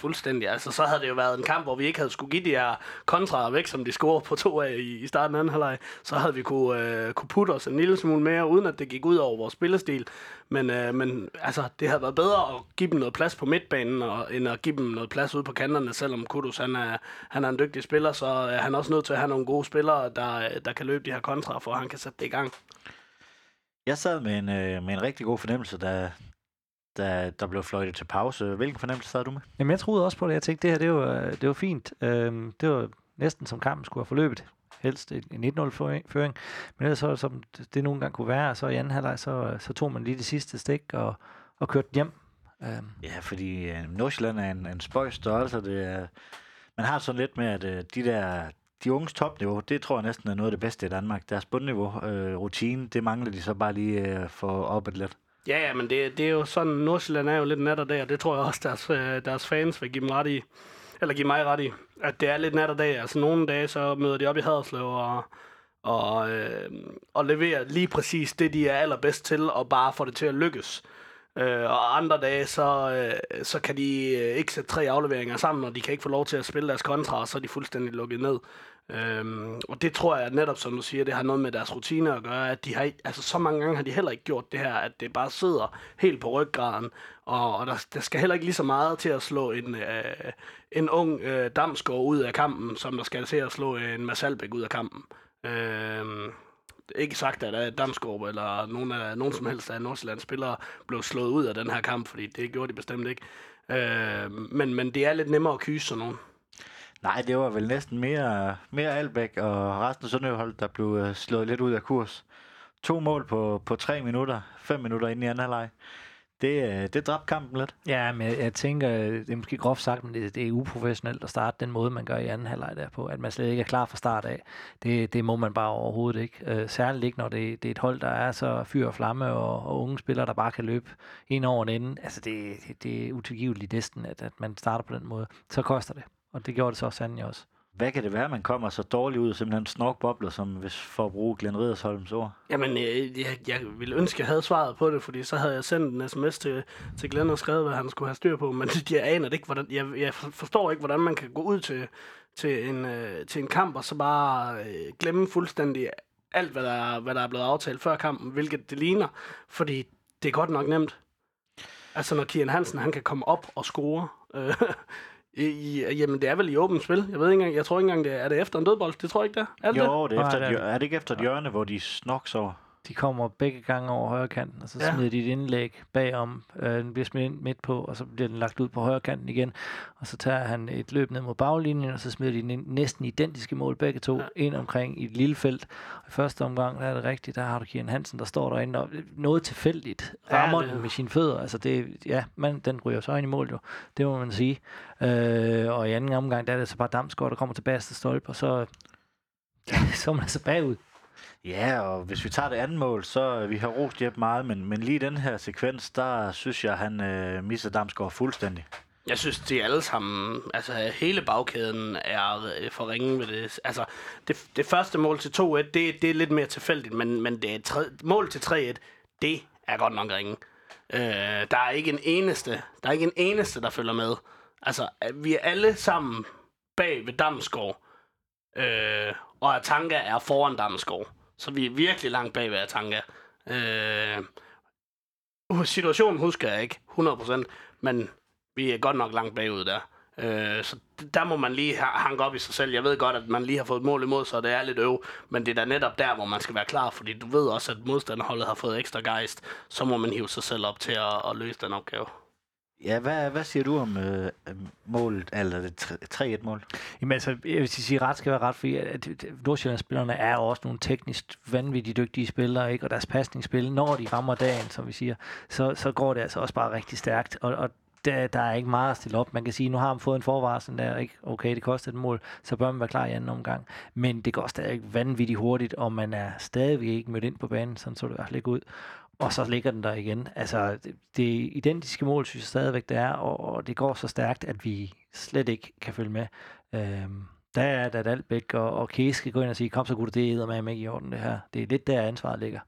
Fuldstændig. Altså, så havde det jo været en kamp, hvor vi ikke havde skulle give de her kontraer væk, som de scorer på to af i, i starten af anden halvleg. Så havde vi kunne, øh, kunne putte os en lille smule mere, uden at det gik ud over vores spillestil. Men, øh, men altså, det havde været bedre at give dem noget plads på midtbanen, og, end at give dem noget plads ude på kanterne, selvom Kudus han er, han er en dygtig spiller, så øh, er han også nødt til at have nogle gode spillere, der, der kan løbe de her kontraer, for at han kan sætte det i gang. Jeg sad med en, øh, med en rigtig god fornemmelse, da, da der blev fløjtet til pause. Hvilken fornemmelse sad du med? Jamen, jeg troede også på det. Jeg tænkte, det her, det var, det var fint. Øhm, det var næsten som kampen skulle have forløbet. Helst en en 1-0-føring. Men ellers så, som det nogle gange kunne være, så i anden halvleg, så, så tog man lige det sidste stik og, og kørte hjem. Øhm, Ja, fordi øh, Nordsjælland er en, en spøjs størrelse. Det er, man har sådan lidt med, at øh, de der de unges topniveau, det tror jeg næsten er noget af det bedste i Danmark. Deres bundniveau, øh, rutine, det mangler de så bare lige øh, for op et lidt. Ja, ja, men det, det er jo sådan, Nordsjælland er jo lidt nat og dag, og det tror jeg også, deres, øh, deres fans vil give dem ret i. Eller give mig ret i. At det er lidt nat og dag. Altså nogle dage, så møder de op i Haderslev og, og, øh, og leverer lige præcis det, de er allerbedst til, og bare får det til at lykkes. Øh, og andre dage, så, øh, så kan de øh, ikke sætte tre afleveringer sammen, og de kan ikke få lov til at spille deres kontra, og så er de fuldstændig lukket ned. Øhm, og det tror jeg netop, som du siger, det har noget med deres rutiner at gøre, at de har, altså så mange gange har de heller ikke gjort det her, at det bare sidder helt på ryggraden, og, og der, der skal heller ikke lige så meget til at slå en, øh, en ung øh, Damsgaard ud af kampen, som der skal til at slå en Masalbæk ud af kampen. Øhm, ikke sagt, at Damsgaard eller nogen, af, nogen som helst af Nordsjællands spillere blev slået ud af den her kamp, fordi det gjorde de bestemt ikke. Øh, men, men det er lidt nemmere at kyse sådan nogen. Nej, det var vel næsten mere, mere Albæk og resten af Sønderjylland, der blev øh, slået lidt ud af kurs. To mål på, på tre minutter, fem minutter inde i anden halvleg. Det, øh, det dræbte kampen lidt. Ja, men jeg, jeg tænker, øh, det er måske groft sagt, men det, det er uprofessionelt at starte den måde, man gør i anden halvleg der på, at man slet ikke er klar fra start af. Det, det må man bare overhovedet ikke. Øh, særligt ikke, når det, det er et hold, der er så fyr og flamme, og, og unge spillere, der bare kan løbe ind over den ende. Altså, det, det, det er utilgiveligt næsten, at, at man starter på den måde. Så koster det, og det gjorde det så sandelig også. Hvad kan det være, man kommer så dårligt ud, simpelthen snorkbobler, som hvis for at bruge Glenn Ridersholms ord? Jamen, øh, jeg, jeg ville ønske, at jeg havde svaret på det, fordi så havde jeg sendt en sms til, til Glenn og skrevet, hvad han skulle have styr på, men jeg aner det ikke, hvordan, jeg, jeg forstår ikke, hvordan man kan gå ud til, til, en, øh, til en kamp, og så bare øh, glemme fuldstændig alt, hvad der, hvad der er blevet aftalt før kampen, hvilket det ligner, fordi det er godt nok nemt. Altså, når Kian Hansen, han kan komme op og score, øh, i, jamen, det er vel i åbent spil. Jeg ved ikke engang, jeg tror ikke engang, det er, er det efter en dødbold? Det tror jeg ikke, det er. Er det? Jo, det er, Nej, efter, det er et, det. er det ikke efter et hjørne, hvor de snoks over? De kommer begge gange over højre kanten, og så Ja. smider de et indlæg bagom. Øh, den bliver smidt ind midt på, og så bliver den lagt ud på højre kanten igen. Og så tager han et løb ned mod baglinjen, og så smider de den næsten identiske mål begge to Ja. ind omkring i et lille felt. Og i første omgang, der er det rigtigt, der har du Kian Hansen, der står derinde, og noget tilfældigt Ja, rammer det- den med sine fødder. Altså det, ja, man, den ryger så ind i mål jo, det må man sige. Øh, og i anden omgang, der er det så bare Damsgaard, der kommer tilbage til stolpe, og så, så er man altså bagud. Ja, og hvis vi tager det andet mål, så øh, vi har rost Jeppe meget, men, men lige den her sekvens, der synes jeg, han øh, misser Damsgaard fuldstændig. Jeg synes, de alle sammen, altså hele bagkæden er øh, for ringe ved det. Altså, det, det første mål til 2-1, det, det er lidt mere tilfældigt, men, men det tre, mål til 3-1, det er godt nok ringe. Øh, der er ikke en eneste, der er ikke en eneste, der følger med. Altså, øh, vi er alle sammen bag ved Damsgaard, øh, og Tanka er foran Damsgaard. Så vi er virkelig langt bag ved Atanga. Øh, situationen husker jeg ikke 100%, men vi er godt nok langt bagud der. Øh, så der må man lige hanke op i sig selv. Jeg ved godt, at man lige har fået et mål imod, så det er lidt øv. Men det er da netop der, hvor man skal være klar, fordi du ved også, at modstanderholdet har fået ekstra gejst. Så må man hive sig selv op til at, at løse den opgave. Ja, hvad, hvad siger du om øh, målet, eller det 3-1-mål? Jamen altså, jeg vil sige, ret skal være ret, fordi at, at Nordsjællandsspillerne er også nogle teknisk vanvittigt dygtige spillere, ikke? og deres pasningsspil, når de rammer dagen, som vi siger, så, så går det altså også bare rigtig stærkt, og, og der, der er ikke meget at stille op. Man kan sige, nu har man fået en forvarsel der, ikke? okay, det koster et mål, så bør man være klar i anden omgang. Men det går stadig vanvittigt hurtigt, og man er stadigvæk ikke mødt ind på banen, sådan så det i hvert fald ikke ud. Og så ligger den der igen. Altså, det, det identiske mål, synes jeg stadigvæk, det er, og, og det går så stærkt, at vi slet ikke kan følge med. Øhm, der er der Dalbæk og, og Kæs skal gå ind og sige, kom så gutter, det er med ikke i orden det her. Det er lidt der ansvaret ligger.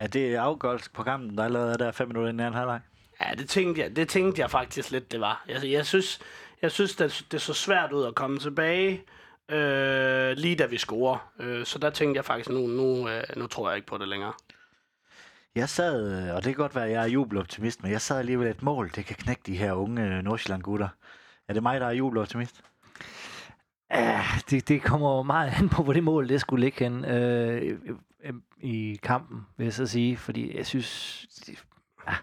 Er det afgørelse på kampen, der allerede er der fem minutter inden anden halvleg? Ja, det tænkte jeg, det tænkte jeg faktisk lidt, det var. Jeg, jeg synes, jeg synes det, det så svært ud at komme tilbage, øh, lige da vi scorer. Øh, så der tænkte jeg faktisk, nu, nu, øh, nu tror jeg ikke på det længere. Jeg sad, øh, og det kan godt være, at jeg er jubeloptimist, men jeg sad alligevel et mål, det kan knække de her unge øh, Nordsjælland-gutter. Er det mig, der er jubeloptimist? Ja, det, det kommer meget an på, hvor det mål det skulle ligge hen øh, øh, i kampen, vil jeg så sige. Fordi jeg synes... Det, ja,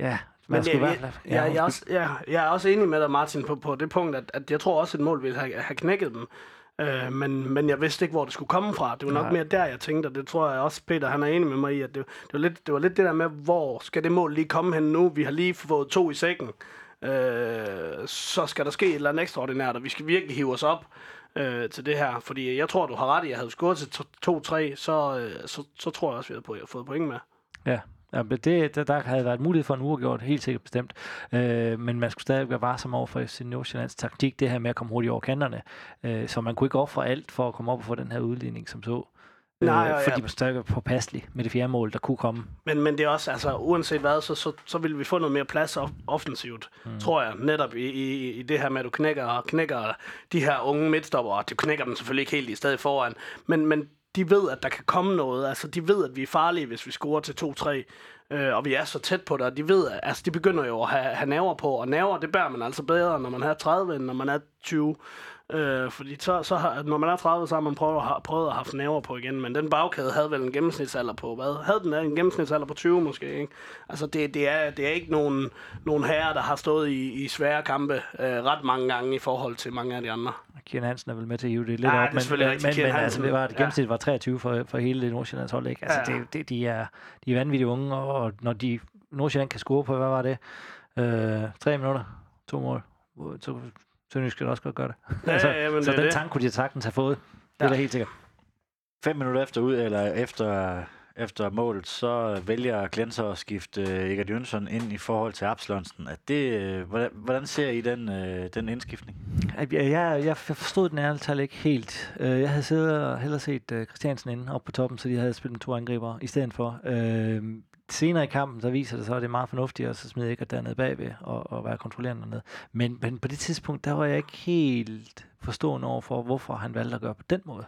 ja, man Men skulle jeg, jeg, fald... jeg, jeg, er også, jeg, jeg er også enig med dig, Martin, på, på det punkt, at, at jeg tror også, at et mål ville have, have knækket dem. Øh, men, men jeg vidste ikke, hvor det skulle komme fra. Det var nok Nej. mere der, jeg tænkte, og det tror jeg også, Peter han er enig med mig i, at det, det, var lidt, det var lidt det der med, hvor skal det mål lige komme hen nu? Vi har lige fået to i sækken. Øh, så skal der ske et eller andet ekstraordinært, og vi skal virkelig hive os op øh, til det her. Fordi jeg tror, du har ret i, at jeg havde scoret til 2-3, så, øh, så, så tror jeg også, vi havde fået point med. Ja, ja men det, der, der havde været mulighed for en uafgjort, helt sikkert bestemt. Øh, men man skulle stadig være varsom over for FC Nordsjællands taktik, det her med at komme hurtigt over kanterne. Øh, så man kunne ikke ofre alt for at komme op og få den her udligning, som så. Nej, øh, fordi ja. man stadig var påpasselig med det fjerde mål, der kunne komme. Men, men det er også, altså uanset hvad, så, så, så vil vi få noget mere plads off- offensivt, mm. tror jeg. Netop i, i, i det her med, at du knækker, knækker de her unge midtstopper, og du knækker dem selvfølgelig ikke helt i stedet foran, men, men de ved, at der kan komme noget. Altså, de ved, at vi er farlige, hvis vi scorer til 2-3, øh, og vi er så tæt på det, og de ved, at altså, de begynder jo at have, have nerver på, og nerver, det bærer man altså bedre, når man er 30, end når man er 20. Øh, fordi så, så har, når man er 30, så har man prøvet, at ha- prøvet at have nerver på igen. Men den bagkæde havde vel en gennemsnitsalder på, hvad? Havde den en gennemsnitsalder på 20 måske, ikke? Altså, det, det, er, det er ikke nogen, nogen herrer, der har stået i, i svære kampe øh, ret mange gange i forhold til mange af de andre. Kian Hansen er vel med til at hive det lidt Ja, det op, men, selvfølgelig men, men, Kian men altså, det var, det ja. gennemsnit var 23 for, for hele det Nordsjællands hold, ikke? Altså, Ja. det, det, de, er, de er vanvittigt unge, og når de Nordsjælland kan score på, hvad var det? Øh, tre minutter, to mål. Så Sønderjysk skal også godt gøre det. Ja, altså, ja, men så det er den det. tank kunne de sagtens have fået. Det er Ja. da helt sikkert. Fem minutter efter ud, eller efter, efter målet, så vælger Glenser at skifte øh, Egert Jønsson ind i forhold til Absalonsen. Er det, øh, hvordan, hvordan ser I den, øh, den indskiftning? Jeg, jeg, jeg forstod den ærligt talt ikke helt. Jeg havde siddet og hellere set Christiansen inde oppe på toppen, så de havde spillet med to angriber i stedet for. Øh, senere i kampen, så viser det så, at det er meget fornuftigt at så smide ikke dernede bagved og, og være kontrollerende dernede. Men, men på det tidspunkt, der var jeg ikke helt forstående over for, hvorfor han valgte at gøre på den måde.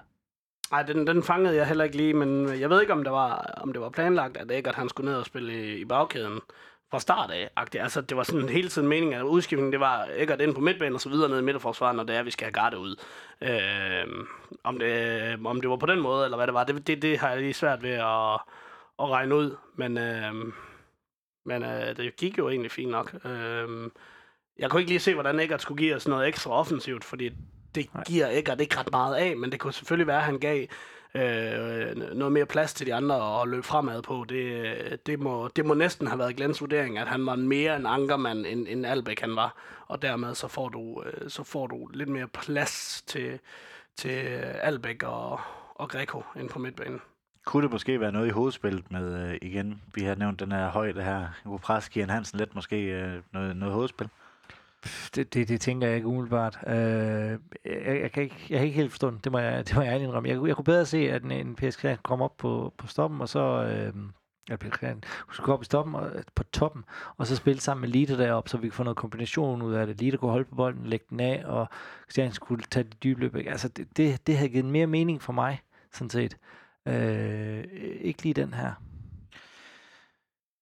Nej, den, den fangede jeg heller ikke lige, men jeg ved ikke, om det var, om det var planlagt, at Eggert han skulle ned og spille i, i bagkæden. fra start af. -agtigt. Altså, det var sådan hele tiden meningen, at udskiftningen, det var ikke ind på midtbanen og så videre ned i midterforsvaret, når det er, at vi skal have garde ud. Øh, om, det, om det var på den måde, eller hvad det var, det, det, det har jeg lige svært ved at, at regne ud. Men, øh, men øh, det gik jo egentlig fint nok. Øh, jeg kunne ikke lige se, hvordan Eggert skulle give os noget ekstra offensivt, fordi det Nej. giver Eggert ikke ret meget af, men det kunne selvfølgelig være, at han gav øh, noget mere plads til de andre at løbe fremad på. Det, det, må, det må næsten have været Glens vurdering, at han var mere en ankermand, end, end Albæk han var. Og dermed så får du, øh, så får du lidt mere plads til, til Albæk og, og Greco ind på midtbanen. Kunne det måske være noget i hovedspillet med, øh, igen, vi har nævnt den her højde her, hvor pres Kian Hansen lidt måske øh, noget, noget hovedspil? Det, det, det tænker jeg ikke umiddelbart. Øh, jeg, jeg, kan ikke, jeg kan ikke helt forstå det, det må jeg, det må jeg indrømme. Jeg, jeg kunne bedre se, at en, en PSK kom op på, på stoppen, og så... Øh, at PSK skulle gå op i stoppen og, på toppen, og så spille sammen med Lita deroppe, så vi kan få noget kombination ud af det. Lita kunne holde på bolden, lægge den af, og Christian skulle tage de dybe løb. Altså, det, det, det havde givet mere mening for mig, sådan set. Øh, ikke lige den her.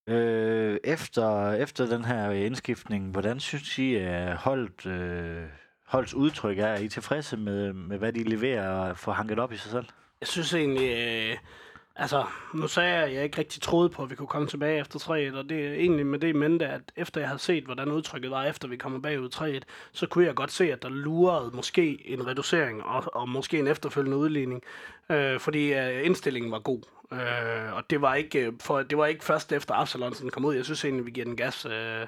Øh, efter, efter den her indskiftning, hvordan synes I, at holdt, øh, holdets udtryk er? Er I tilfredse med, med, hvad de leverer og får hanket op i sig selv? Jeg synes egentlig, øh, altså, nu sagde jeg, at jeg ikke rigtig troede på, at vi kunne komme tilbage efter 3-1, og det er egentlig med det mente, at efter jeg havde set, hvordan udtrykket var, efter vi kommer bagud 3-1, så kunne jeg godt se, at der lurede måske en reducering og, og måske en efterfølgende udligning, øh, fordi øh, indstillingen var god. Øh, og det var ikke øh, for det var ikke først efter Absalonsen kom ud. Jeg synes egentlig, vi giver den gas. Øh,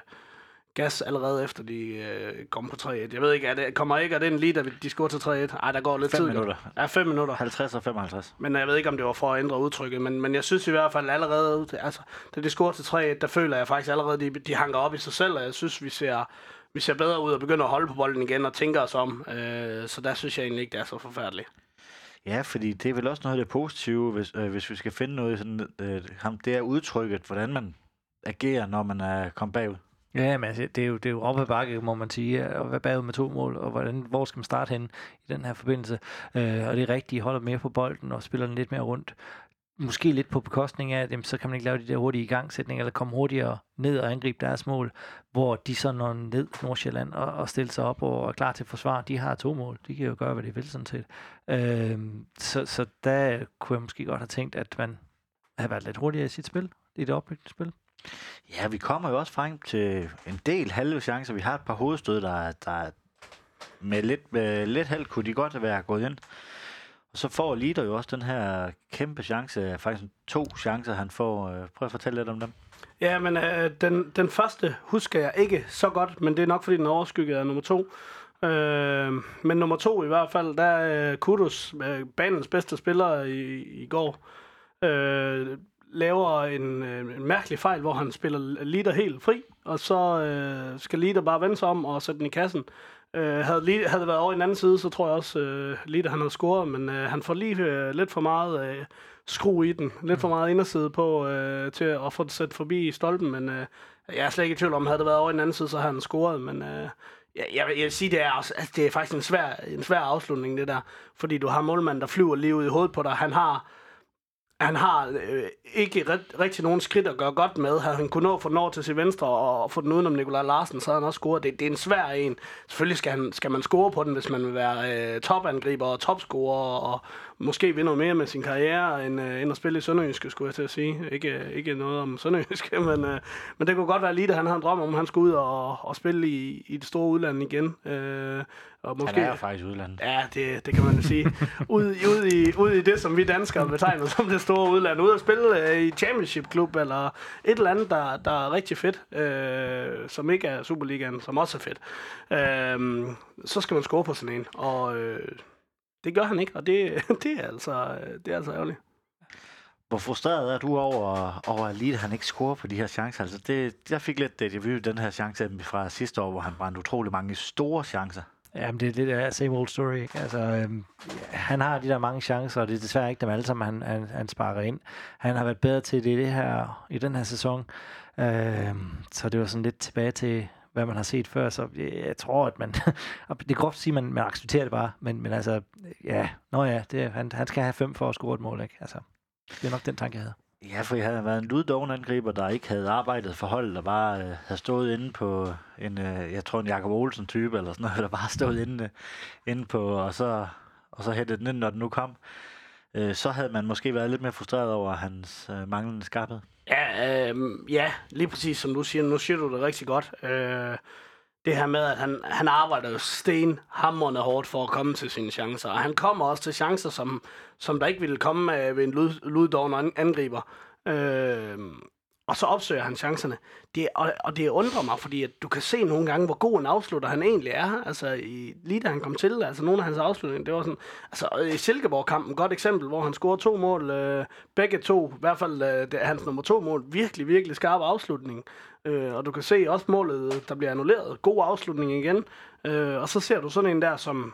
gas allerede efter de øh, kom på 3-1. Jeg ved ikke, er det, kommer ikke af den lige, da de scorer til 3-1? Ej, der går lidt fem tid. minutter. Ja, 5 minutter. 50 og 55. Men jeg ved ikke, om det var for at ændre udtrykket, men, men jeg synes i hvert fald allerede, altså, da de scorer til 3-1, der føler jeg faktisk allerede, de, de hanker op i sig selv, og jeg synes, vi ser, vi ser bedre ud og begynder at holde på bolden igen og tænker os om. Øh, så der synes jeg egentlig ikke, det er så forfærdeligt. Ja, fordi det er vel også noget af det positive, hvis, øh, hvis vi skal finde noget sådan, øh, ham, det er udtrykket, hvordan man agerer, når man er kommet bagud. Ja, men altså, det er jo, det er jo op ad bakke, må man sige, og være bagud med to mål, og hvordan, hvor skal man starte hen i den her forbindelse. Øh, og det er rigtigt, de holder mere på bolden og spiller den lidt mere rundt måske lidt på bekostning af, at jamen, så kan man ikke lave de der hurtige igangsætninger, eller komme hurtigere ned og angribe deres mål, hvor de så når ned Nordsjælland og, og stiller sig op og er klar til forsvar. De har to mål. De kan jo gøre, hvad de vil sådan set. Øh, så, så der kunne jeg måske godt have tænkt, at man havde været lidt hurtigere i sit spil, i det opbyggende spil. Ja, vi kommer jo også frem til en del halve chancer. Vi har et par hovedstød, der, der med lidt, med lidt held kunne de godt være gået ind. Og så får Lider jo også den her kæmpe chance, faktisk to chancer, han får. Øh, prøv at fortælle lidt om dem. Ja, men øh, den, den første husker jeg ikke så godt, men det er nok, fordi den overskygger nummer to. Øh, men nummer to i hvert fald, der er øh, Kudus, øh, banens bedste spiller i, i går, øh, laver en, øh, en mærkelig fejl, hvor han spiller Lider helt fri, og så øh, skal Lider bare vende sig om og sætte den i kassen. Øh, havde, lige, havde det været over i den anden side, så tror jeg også, øh, lige da han havde scoret, men øh, han får lige øh, lidt for meget øh, skru i den. Lidt for meget inderside på øh, til at få det sat forbi stolpen, men øh, jeg er slet ikke i tvivl om, havde det været over i den anden side, så havde han scoret, men øh, jeg, jeg, jeg vil sige, det er, også, altså, det er faktisk en svær, en svær afslutning, det der. Fordi du har målmanden, der flyver lige ud i hovedet på dig. Han har han har øh, ikke ret, rigtig nogen skridt at gøre godt med. Havde han kunne nå for når til sin venstre og, og få den udenom Nikolaj Larsen, så havde han også scoret. Det, det er en svær en. Selvfølgelig skal, han, skal man score på den, hvis man vil være øh, topangriber og topscorer og måske vinde noget mere med sin karriere, end, øh, end at spille i Sønderjyske, skulle jeg til at sige. Ikke, øh, ikke noget om Sønderjyske, men, øh, men det kunne godt være lige, at han havde en drøm om, at han skulle ud og, og spille i, i det store udland igen. Øh, og måske, han er faktisk udlandet. Ja, det, det kan man sige. ud, ud, i, ud i det, som vi danskere betegner som det store udland. Ud at spille øh, i Championship-klub, eller et eller andet, der, der er rigtig fedt, øh, som ikke er Superligaen, som også er fedt. Øh, så skal man score på sådan en. Og øh, det gør han ikke, og det, det, er, altså, det er altså ærgerligt. Hvor frustreret er du over, over at Lille, han ikke scorer på de her chancer? Altså det, jeg fik lidt det, jeg den her chance fra sidste år, hvor han brændte utrolig mange store chancer. Jamen, det er lidt af same old story. Ikke? Altså, øhm, han har de der mange chancer, og det er desværre ikke dem alle sammen, han, han, han sparker ind. Han har været bedre til det, det her, i den her sæson. Øhm, så det var sådan lidt tilbage til, hvad man har set før, så jeg, jeg tror, at man... det er groft at sige, at man, man accepterer det bare, men, men altså, ja, nå ja, det, han, han skal have fem for at score et mål, ikke? Altså, det er nok den tanke, jeg havde. Ja, for jeg havde været en luddoven angriber, der ikke havde arbejdet for holdet, der bare øh, havde stået inde på en, øh, jeg tror en Jakob Olsen type eller sådan noget, der bare stod inde, øh, inde på, og så, og så hættede den ind, når den nu kom. Øh, så havde man måske været lidt mere frustreret over hans øh, manglende skarphed. Ja, øh, ja, lige præcis som du siger. Nu siger du det rigtig godt. Øh, det her med, at han, han arbejder jo stenhammerende hårdt for at komme til sine chancer. Og han kommer også til chancer, som, som der ikke ville komme øh, ved en lud, luddoven angriber. Øh, og så opsøger han chancerne. Det, og, og det undrer mig, fordi at du kan se nogle gange, hvor god en afslutter han egentlig er. Altså, i, lige da han kom til, altså nogle af hans afslutninger, det var sådan... Altså, i Silkeborg-kampen, godt eksempel, hvor han scorede to mål. Øh, begge to, i hvert fald øh, det er hans nummer to mål, virkelig, virkelig skarp afslutning. Øh, og du kan se også målet, der bliver annulleret. God afslutning igen. Øh, og så ser du sådan en der, som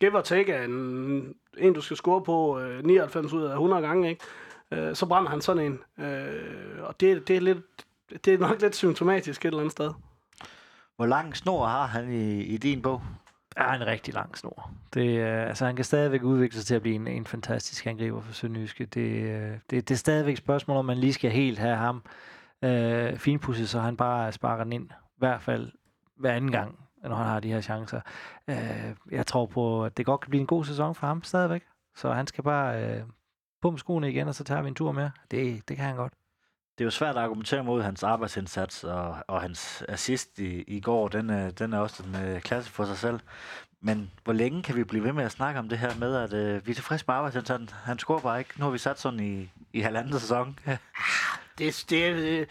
give or take er en, en du skal score på øh, 99 ud af 100 gange, ikke? Øh, så brænder han sådan en. Øh, og det, det, er lidt, det er nok lidt symptomatisk et eller andet sted. Hvor lang snor har han i, i din bog? er en rigtig lang snor. Det, øh, altså, han kan stadigvæk udvikle sig til at blive en, en fantastisk angriber for Sønderjyske. Det, øh, det, det er stadigvæk et spørgsmål, om man lige skal helt have ham øh, finpudset, så han bare sparker den ind. I hvert fald hver anden gang, når han har de her chancer. Øh, jeg tror på, at det godt kan blive en god sæson for ham stadigvæk. Så han skal bare øh, på med skoene igen, og så tager vi en tur mere. Det, det kan han godt. Det er jo svært at argumentere mod hans arbejdsindsats, og, og hans assist i, i går, den, er, den er også en uh, klasse for sig selv. Men hvor længe kan vi blive ved med at snakke om det her med, at uh, vi er tilfredse med arbejdsindsatsen? Han scorer bare ikke. Nu har vi sat sådan i, i halvanden sæson det, det,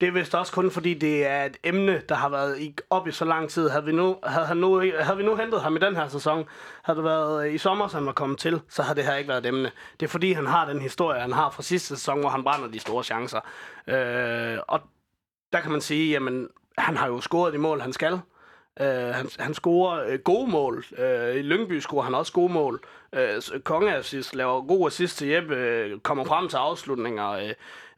det er vist også kun fordi, det er et emne, der har været op i så lang tid. Havde vi, nu, havde, han nu, havde vi nu hentet ham i den her sæson, havde det været øh, i sommer, som han var kommet til, så havde det her ikke været et emne. Det er fordi, han har den historie, han har fra sidste sæson, hvor han brænder de store chancer. Øh, og der kan man sige, jamen, han har jo scoret de mål, han skal. Øh, han, han scorer øh, gode mål. Øh, I Lyngby scorer han også gode mål. Uh, Kongeassist laver god assist til Jeppe, øh, kommer frem til afslutninger. Øh,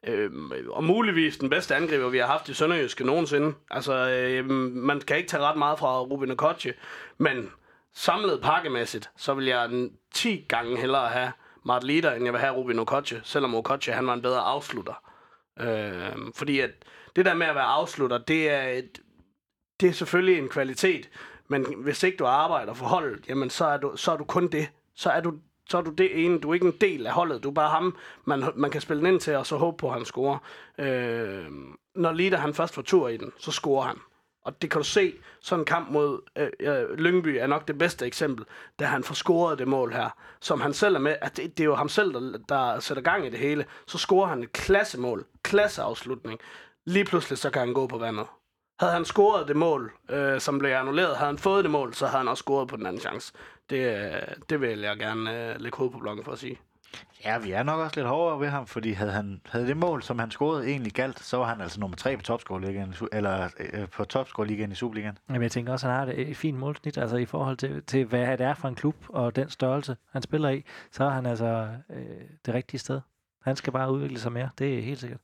øh, og muligvis den bedste angriber, vi har haft i Sønderjyske nogensinde. Altså, øh, man kan ikke tage ret meget fra Ruben Okoche, men samlet pakkemæssigt, så vil jeg 10 gange hellere have Mart Lider, end jeg vil have Ruben Okoche, selvom Okoche han var en bedre afslutter. Øh, fordi at det der med at være afslutter, det er, et, det er selvfølgelig en kvalitet, men hvis ikke du arbejder for holdet, jamen så er du, så er du kun det. Så er du så er du det ene, du er ikke en del af holdet, du er bare ham, man, man kan spille den ind til, og så håbe på, at han scorer. Øh, når Lida han først får tur i den, så scorer han. Og det kan du se, sådan en kamp mod øh, øh, Lyngby er nok det bedste eksempel, da han får scoret det mål her, som han selv er med, at det, det er jo ham selv, der, der sætter gang i det hele, så scorer han et klassemål, klasseafslutning. Lige pludselig så kan han gå på vandet. Havde han scoret det mål, øh, som blev annulleret, havde han fået det mål, så havde han også scoret på den anden chance. Det, det vil jeg gerne øh, lægge hoved på blokken for at sige. Ja, vi er nok også lidt hårdere ved ham, fordi havde, han, havde det mål, som han scorede, egentlig galt, så var han altså nummer tre på topscore-ligaen, eller øh, på topscore-ligaen i Superligaen. Jamen, jeg tænker også, at han har et fint målsnit, altså i forhold til, til, hvad det er for en klub, og den størrelse, han spiller i, så er han altså øh, det rigtige sted. Han skal bare udvikle sig mere, det er helt sikkert.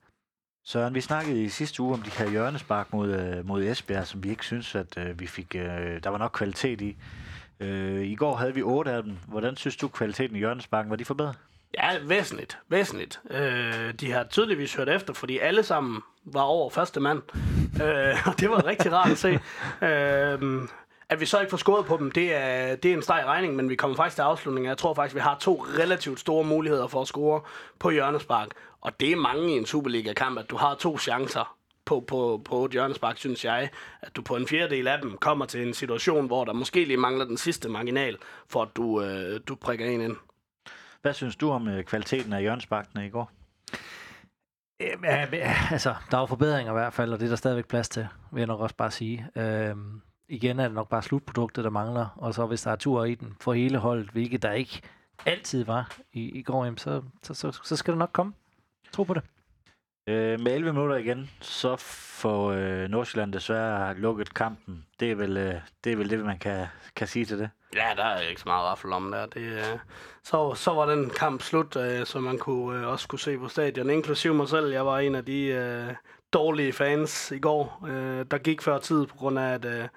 Søren, vi snakkede i sidste uge om de her hjørnespark mod, øh, mod Esbjerg, som vi ikke synes, at øh, vi fik, øh, der var nok kvalitet i. Øh, I går havde vi otte af dem. Hvordan synes du, kvaliteten i hjørnesparken, var de forbedret? Ja, væsentligt. Væsentligt. Øh, de har tydeligvis hørt efter, fordi alle sammen var over første mand. øh, og det var rigtig rart at se. Øh, at vi så ikke får skåret på dem, det er, det er en streg regning, men vi kommer faktisk til afslutningen. Jeg tror faktisk, vi har to relativt store muligheder for at score på hjørnespark. Og det er mange i en Superliga-kamp, at du har to chancer på, på, på et hjørnespark, synes jeg, at du på en fjerdedel af dem kommer til en situation, hvor der måske lige mangler den sidste marginal, for at du, øh, du prikker en ind. Hvad synes du om øh, kvaliteten af hjørnesparkene i går? Ja, altså, der er forbedringer i hvert fald, og det er der stadigvæk plads til, vil jeg nok også bare sige. Øhm, igen er det nok bare slutproduktet, der mangler, og så hvis der er tur i den for hele holdet, hvilket der ikke altid var i, i går, så, så, så, så skal det nok komme. Tro på det. Øh, med 11 minutter igen, så får øh, Nordsjælland desværre lukket kampen. Det er vel, øh, det, er vel det, man kan, kan sige til det. Ja, der er ikke så meget raffel om der. Det, øh, så, så var den kamp slut, øh, så man kunne øh, også kunne se på stadion, inklusiv mig selv. Jeg var en af de øh, dårlige fans i går, øh, der gik før tid på grund af, at øh,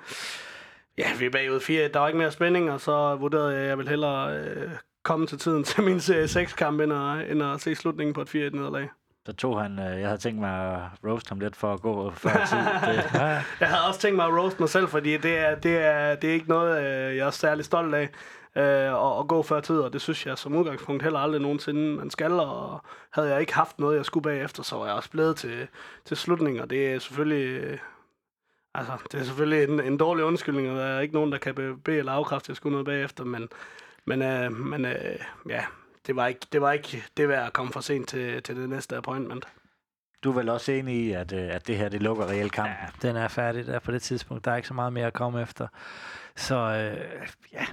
ja, vi er bagud 4 Der var ikke mere spænding, og så vurderede jeg, at jeg ville hellere øh, komme til tiden til min serie 6-kamp, end at, end at se slutningen på et 4-1-nederlag. Så tog han, øh, jeg havde tænkt mig at roast ham lidt for at gå før tid. Det, Ja, Jeg havde også tænkt mig at roast mig selv, fordi det er, det er, det er ikke noget, øh, jeg er særlig stolt af øh, at, at gå før tid, og det synes jeg som udgangspunkt heller aldrig nogensinde, man skal, og havde jeg ikke haft noget, jeg skulle bagefter, så var jeg også blevet til, til slutningen, og det er selvfølgelig... øh, Altså, det er selvfølgelig en, en dårlig undskyldning, og der er ikke nogen, der kan be- bede eller afkræfte, at jeg skulle noget bagefter, men, men, øh, men øh, ja, det var, ikke, det var ikke det værd at komme for sent til, til det næste appointment. du er vel også enig i, at, øh, at det her det lukker reelt kampen? ja, den er færdig der på det tidspunkt. Der er ikke så meget mere at komme efter. Så øh, ja,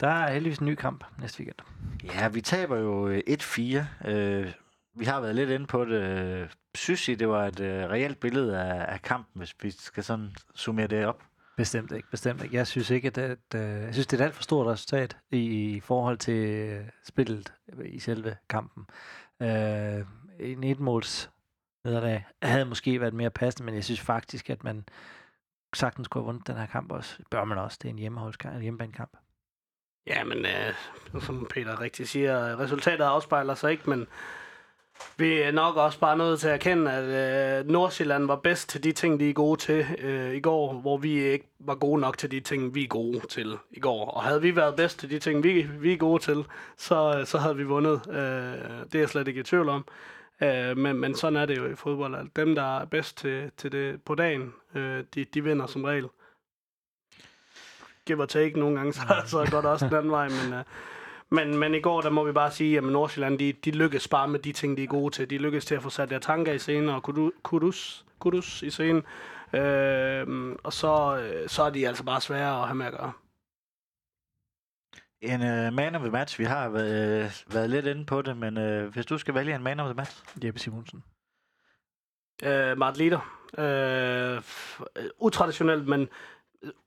der er heldigvis en ny kamp næste weekend. Ja, vi taber jo øh, 1-4. Øh, vi har været lidt inde på det. Øh, Synes I, det var et øh, reelt billede af, af kampen, hvis vi skal sådan summere det op? Bestemt ikke, bestemt ikke. Jeg synes ikke, at det, øh, jeg synes, det er et alt for stort resultat i, i forhold til øh, spillet i selve kampen. Øh, en etmåls nederlag havde måske været mere passende, men jeg synes faktisk, at man sagtens kunne have vundet den her kamp også. Bør man også. Det er en hjemmeholdskamp, en hjemmebanekamp. Ja, men øh, som Peter rigtig siger, resultatet afspejler sig ikke, men vi er nok også bare nødt til at erkende, at øh, Nordsjælland var bedst til de ting, de er gode til øh, i går, hvor vi ikke var gode nok til de ting, vi er gode til i går. Og havde vi været bedst til de ting, vi, vi er gode til, så, så havde vi vundet. Øh, det er jeg slet ikke i tvivl om. Øh, men, men sådan er det jo i fodbold. at Dem, der er bedst til, til det på dagen, øh, de, de vinder som regel. Give or take nogle gange, så, så går det også den anden vej, men... Øh, men, men i går, der må vi bare sige, at Nordsjælland, de, de lykkes bare med de ting, de er gode til. De lykkes til at få sat der tanker i scenen, og kudu- kudus, kudus i scenen. Øh, og så, øh, så er de altså bare svære at have med at gøre. En uh, man of the match, vi har været, øh, været lidt inde på det, men uh, hvis du skal vælge en man of the match? Jeppe Simonsen. Øh, Mart f- øh, utraditionelt, men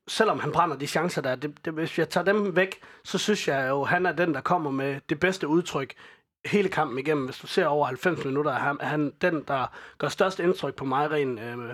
selvom han brænder de chancer der, det, det, hvis jeg tager dem væk, så synes jeg jo, han er den, der kommer med det bedste udtryk hele kampen igennem. Hvis du ser over 90 minutter, er han, er han den, der gør størst indtryk på mig rent øh,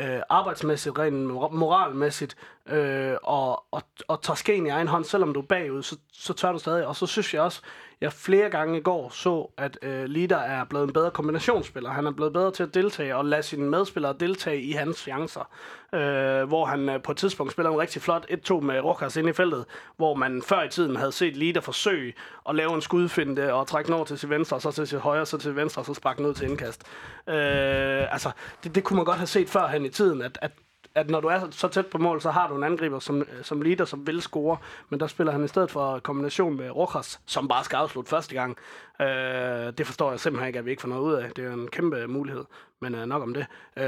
øh, arbejdsmæssigt, rent moralmæssigt, øh, og, og, og tager skeen i egen hånd, selvom du er bagud, så, så tør du stadig. Og så synes jeg også, jeg flere gange i går så, at øh, Lider er blevet en bedre kombinationsspiller. Han er blevet bedre til at deltage og lade sine medspillere deltage i hans chancer. Øh, hvor han øh, på et tidspunkt spiller en rigtig flot 1-2 med Rokas ind i feltet, hvor man før i tiden havde set Lider forsøge at lave en skudfinde og trække den over til sin venstre, og så til sin højre, så til venstre, og så sparke den ud til indkast. Øh, altså, det, det kunne man godt have set førhen i tiden, at, at at når du er så tæt på mål, så har du en angriber som, øh, som leader, som vil score, men der spiller han i stedet for kombination med Rojas, som bare skal afslutte første gang. Øh, det forstår jeg simpelthen ikke, at vi ikke får noget ud af. Det er en kæmpe mulighed, men øh, nok om det. Øh,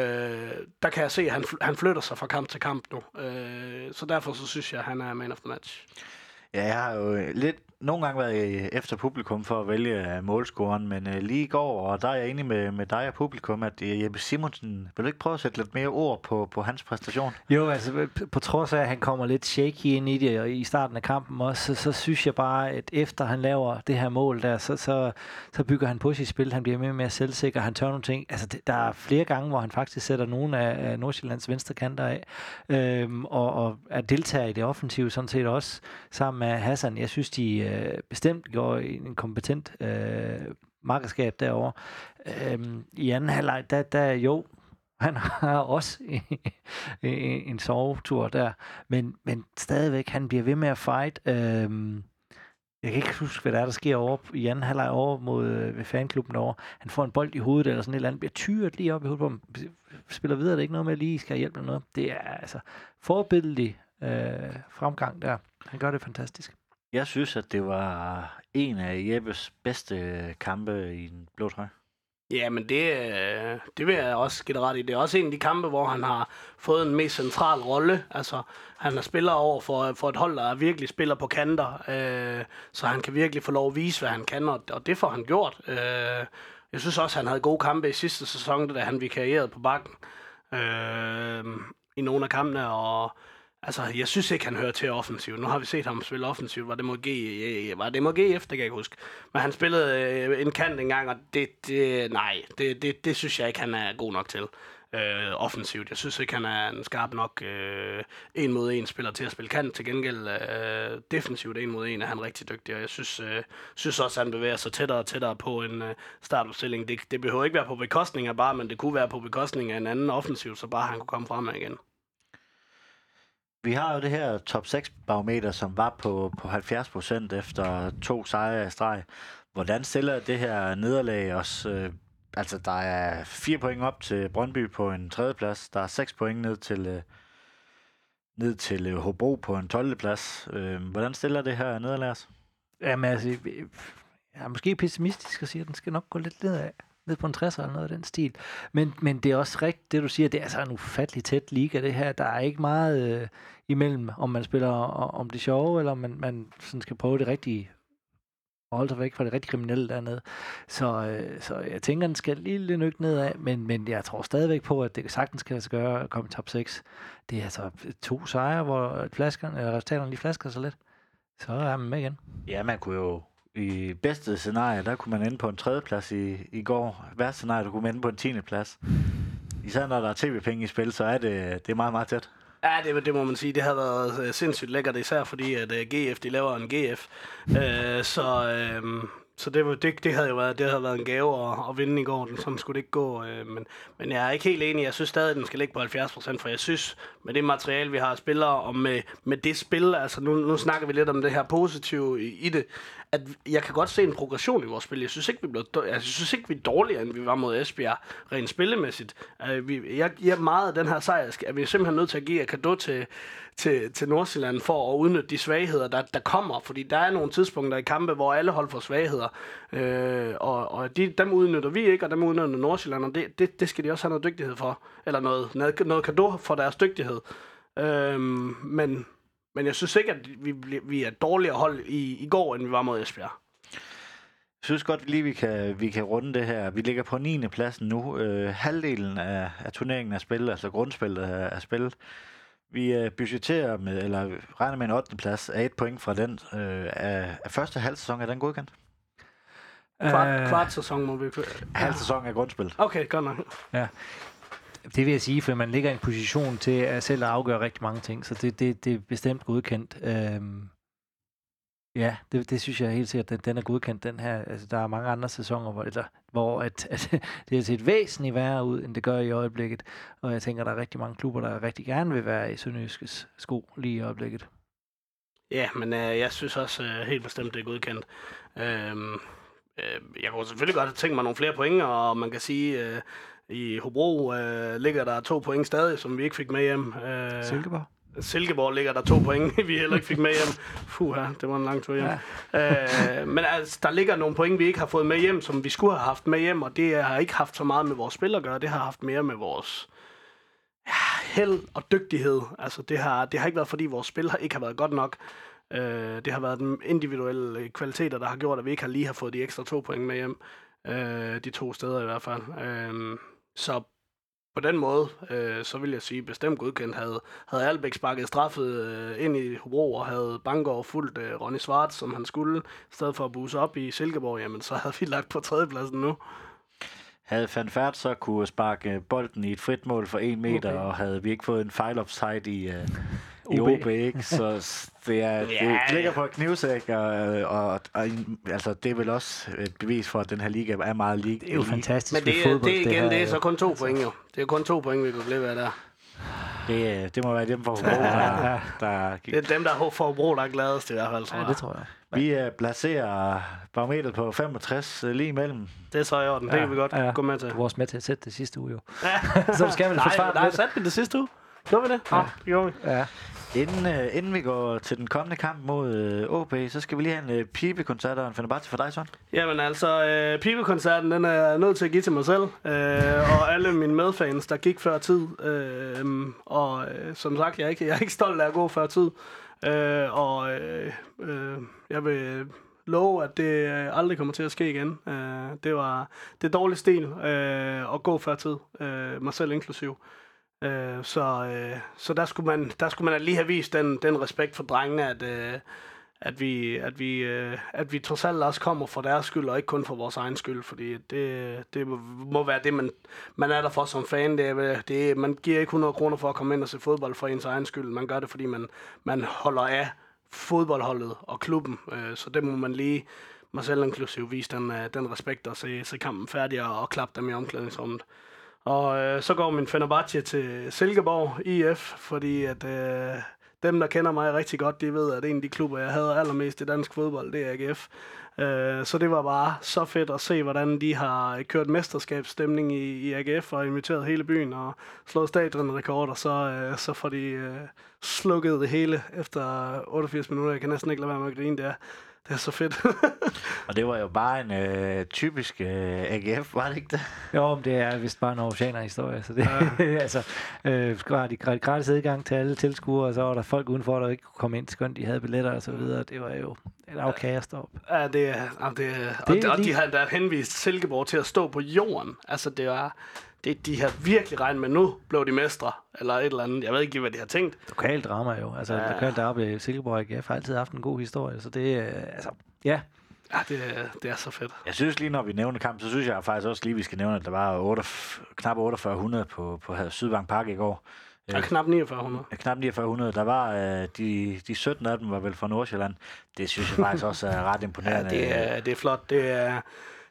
der kan jeg se, at han, han flytter sig fra kamp til kamp nu, øh, så derfor så synes jeg, at han er man of the match. Ja, jeg har jo lidt nogle gange været øh, efter publikum for at vælge øh, målscoren, men øh, lige i går, og der er jeg enig med, med dig og publikum, at øh, Jeppe Simonsen, vil du ikke prøve at sætte lidt mere ord på, på hans præstation? Jo, altså på trods af, at han kommer lidt shaky ind i det, og i starten af kampen også, så, så synes jeg bare, at efter han laver det her mål der, så, så, så bygger han på sit spil. Han bliver mere og mere selvsikker, han tør nogle ting. Altså, det, der er flere gange, hvor han faktisk sætter nogle af, af Nordsjællands venstre kanter af, øhm, og, og er deltager i det offensive sådan set også, sammen med Hassan. Jeg synes, de øh, bestemt gjorde en kompetent øh, markedskab derovre. Øhm, I anden halvleg, der, der jo, han har også en, en sovetur der, men, men stadigvæk, han bliver ved med at fight. Øhm, jeg kan ikke huske, hvad der er, der sker over i anden halvleg over mod øh, ved fanklubben derovre. Han får en bold i hovedet eller sådan et eller andet, bliver tyret lige op i hovedet på ham. Spiller videre, det er ikke noget med, at lige skal hjælpe med noget. Det er altså forbilledelig øh, fremgang der. Han gør det fantastisk. Jeg synes, at det var en af Jeppes bedste kampe i en blå trøje. Ja, men det, øh, det vil jeg også give ret i. Det er også en af de kampe, hvor han har fået en mest central rolle. Altså, han er spiller over for, for et hold, der virkelig spiller på kanter. Øh, så han kan virkelig få lov at vise, hvad han kan, og, og det får han gjort. Øh, jeg synes også, han havde gode kampe i sidste sæson, da han vikarierede på bakken øh, i nogle af kampene, og Altså, jeg synes ikke, han hører til offensivt. Nu har vi set ham spille offensivt. Var det mod G, var det mod GF, det kan jeg ikke huske. Men han spillede øh, en kant engang, og det, det nej, det, det, det synes jeg ikke, han er god nok til. øh, offensivt. Jeg synes ikke, han er en skarp nok øh, en mod en spiller til at spille kant. Til gengæld øh, defensivt en mod en er han rigtig dygtig, og jeg synes, øh, synes også, at han bevæger sig tættere og tættere på en øh, startopstilling. Det, det behøver ikke være på bekostning af bare, men det kunne være på bekostning af en anden offensiv, så bare han kunne komme frem igen. Vi har jo det her top 6 barometer, som var på, på 70% efter to sejre i streg. Hvordan stiller det her nederlag os? Øh, altså, der er fire point op til Brøndby på en tredjeplads. Der er seks point ned til, øh, ned til øh, Hobro på en 12. plads. Øh, hvordan stiller det her nederlag os? Jamen altså, jeg er måske pessimistisk og siger, at den skal nok gå lidt nedad ned på en 60'er eller noget af den stil. Men, men det er også rigtigt, det du siger, det er altså en ufattelig tæt liga, det her. Der er ikke meget øh, imellem, om man spiller øh, om det sjove, eller om man, man sådan skal prøve det rigtige og holde sig væk fra det rigtig kriminelle dernede. Så, øh, så jeg tænker, den skal lige lidt nykke nedad, men, men jeg tror stadigvæk på, at det sagtens kan lade sig gøre at komme i top 6. Det er altså to sejre, hvor flaskerne, eller resultaterne lige flasker sig lidt. Så er man med igen. Ja, man kunne jo i bedste scenarie, der kunne man ende på en tredjeplads i, i går. Værste scenarie, der kunne man ende på en tiende plads. Især når der er tv-penge i spil, så er det, det er meget, meget tæt. Ja, det, det må man sige. Det har været øh, sindssygt lækkert, især fordi at øh, uh, GF de laver en GF. Uh, øh, så uh, så det, det, det, havde jo været, det havde været en gave at, at vinde i går. Sådan skulle det ikke gå. Øh, men, men jeg er ikke helt enig. Jeg synes stadig, at den skal ligge på 70 procent, for jeg synes, med det materiale, vi har spillere, og med, med det spil, altså nu, nu snakker vi lidt om det her positive i, i det, at jeg kan godt se en progression i vores spil. Jeg synes ikke, vi blev, altså, jeg synes ikke, vi er dårligere, end vi var mod Esbjerg, rent spillemæssigt. Uh, vi, jeg, jeg meget af den her sejr, er vi simpelthen nødt til at give et kado til, til, til Nordsjælland for at udnytte de svagheder, der, der kommer. Fordi der er nogle tidspunkter i kampe, hvor alle hold får svagheder. Uh, og og de, dem udnytter vi ikke, og dem udnytter Nordsjælland, og det, det, det skal de også have noget dygtighed for. Eller noget, noget, noget kado for deres dygtighed. Uh, men men jeg synes ikke, at vi, vi er dårligere hold i, i går, end vi var mod Esbjerg. Jeg synes godt lige, vi kan, vi kan runde det her. Vi ligger på 9. pladsen nu. Øh, halvdelen af, af turneringen er spillet, altså grundspillet er, er spillet. Vi øh, budgeterer med, eller regner med en 8. plads af et point fra den. Øh, af, af første halv sæson, er den godkendt? Kvart, kvart sæson må vi... Halv sæson er grundspillet. Okay, godt nok. Ja. Det vil jeg sige, for man ligger i en position til at selv afgøre rigtig mange ting, så det, det, det er bestemt godkendt. Øhm, ja, det, det synes jeg helt sikkert, at den er godkendt, den her. Altså, der er mange andre sæsoner, hvor, der, hvor at, at det har set væsentligt værre ud, end det gør i øjeblikket. Og jeg tænker, der er rigtig mange klubber, der rigtig gerne vil være i Sønderjyskes sko lige i øjeblikket. Ja, men øh, jeg synes også øh, helt bestemt, det er godkendt. Øhm, øh, jeg kunne selvfølgelig godt tænke mig nogle flere point, og man kan sige, øh, i Hobro øh, ligger der to point stadig, som vi ikke fik med hjem. Øh, Silkeborg? Silkeborg ligger der to point, vi heller ikke fik med hjem. Fuh, ja, det var en lang tur hjem. Ja. øh, men altså, der ligger nogle point, vi ikke har fået med hjem, som vi skulle have haft med hjem, og det har ikke haft så meget med vores spil at gøre. Det har haft mere med vores ja, held og dygtighed. Altså, det har, det har ikke været, fordi vores spil ikke har været godt nok. Øh, det har været den individuelle kvaliteter, der har gjort, at vi ikke har lige har fået de ekstra to point med hjem. Øh, de to steder i hvert fald. Øh, så på den måde, øh, så vil jeg sige, bestemt godkendt, havde, havde Albeck sparket straffet øh, ind i Hobro, og havde Bangor fuldt øh, Ronny Svart, som han skulle, i stedet for at buse op i Silkeborg, jamen så havde vi lagt på tredjepladsen nu. Havde Van Fert så kunne sparke bolden i et frit mål for en meter, okay. og havde vi ikke fået en fejl offside i, uh, i OB, ikke? Så det, er, det ligger på knivsæk, og, og, og, og, altså, det er vel også et bevis for, at den her liga er meget lig. Det er jo fantastisk Men det, fodbold, det, igen, det, her, det er så kun to point, jo. Det er kun to point, vi kan glemme af der. Det, det må være dem fra Hobro, der, der gik. Det er dem, der fra Hobro, der er gladest i hvert fald, tror jeg. Ja, det tror jeg. Vi uh, placerer barometeret på 65 uh, øh, lige imellem. Det er så i orden. Det ja, kan vi godt ja, gå med til. Du var også med til at sætte det sidste uge, jo. Ja. så skal vi forsvare Nej, nej, satte vi det sidste uge. Gjorde vi det? Ja, det gjorde vi. Ja. Inden, uh, inden vi går til den kommende kamp mod uh, OP, så skal vi lige have en uh, pibekoncert og en til for dig, Søren. Jamen altså, uh, pibekoncerten, den er jeg nødt til at give til mig selv. Uh, og alle mine medfans, der gik før tid. Uh, og uh, som sagt, jeg er, ikke, jeg er ikke stolt af at gå før tid. Øh, og øh, øh, jeg vil love, at det øh, aldrig kommer til at ske igen. Øh, det var det dårlig stil øh, at gå før tid, øh, mig selv inklusiv. Øh, så, øh, så der skulle man, der skulle man lige have vist den, den respekt for drengene, at, øh, at vi, at vi, øh, at vi trods alt også kommer for deres skyld, og ikke kun for vores egen skyld, fordi det, det må være det, man, man er der for som fan. Det er, det er, man giver ikke 100 kroner for at komme ind og se fodbold for ens egen skyld. Man gør det, fordi man, man holder af fodboldholdet og klubben, øh, så det må man lige, mig selv inklusiv, vise den, øh, den respekt og se, se kampen færdig og, og klappe dem i omklædningsrummet. Og øh, så går min Fenerbahce til Silkeborg IF, fordi at øh, dem, der kender mig rigtig godt, de ved, at en af de klubber, jeg havde allermest i dansk fodbold, det er AGF. Øh, så det var bare så fedt at se, hvordan de har kørt mesterskabsstemning i, i AGF og inviteret hele byen og slået stadionrekorder, så, øh, så får de øh, slukket det hele efter 88 minutter. Jeg kan næsten ikke lade være med at grine der. Det er så fedt. og det var jo bare en øh, typisk øh, AGF, var det ikke det? Jo, men det er vist bare en oceaner historie. Så det, ja. altså, øh, har de gratis adgang til alle tilskuere, og så var der folk udenfor, der ikke kunne komme ind, skønt de havde billetter og så videre. Det var jo et afkast op. Ja, det er, det er, og, det er og, lige... de har da henvist Silkeborg til at stå på jorden. Altså, det var det, de har virkelig regnet med, nu blev de mestre, eller et eller andet. Jeg ved ikke, hvad de har tænkt. Lokalt drama jo. Altså, ja. lokalt drama i Silkeborg AGF har altid haft en god historie, så det, øh, altså, ja. Ja, det, det er så fedt. Jeg synes lige, når vi nævner kamp, så synes jeg faktisk også lige, vi skal nævne, at der var 8, knap 4800 på, på Sydbank Park i går. Ja, knap 4900. Ja, knap 4900. Der var øh, de, de 17 af dem var vel fra Nordsjælland. Det synes jeg faktisk også er ret imponerende. Ja, det er, det er flot. Det er,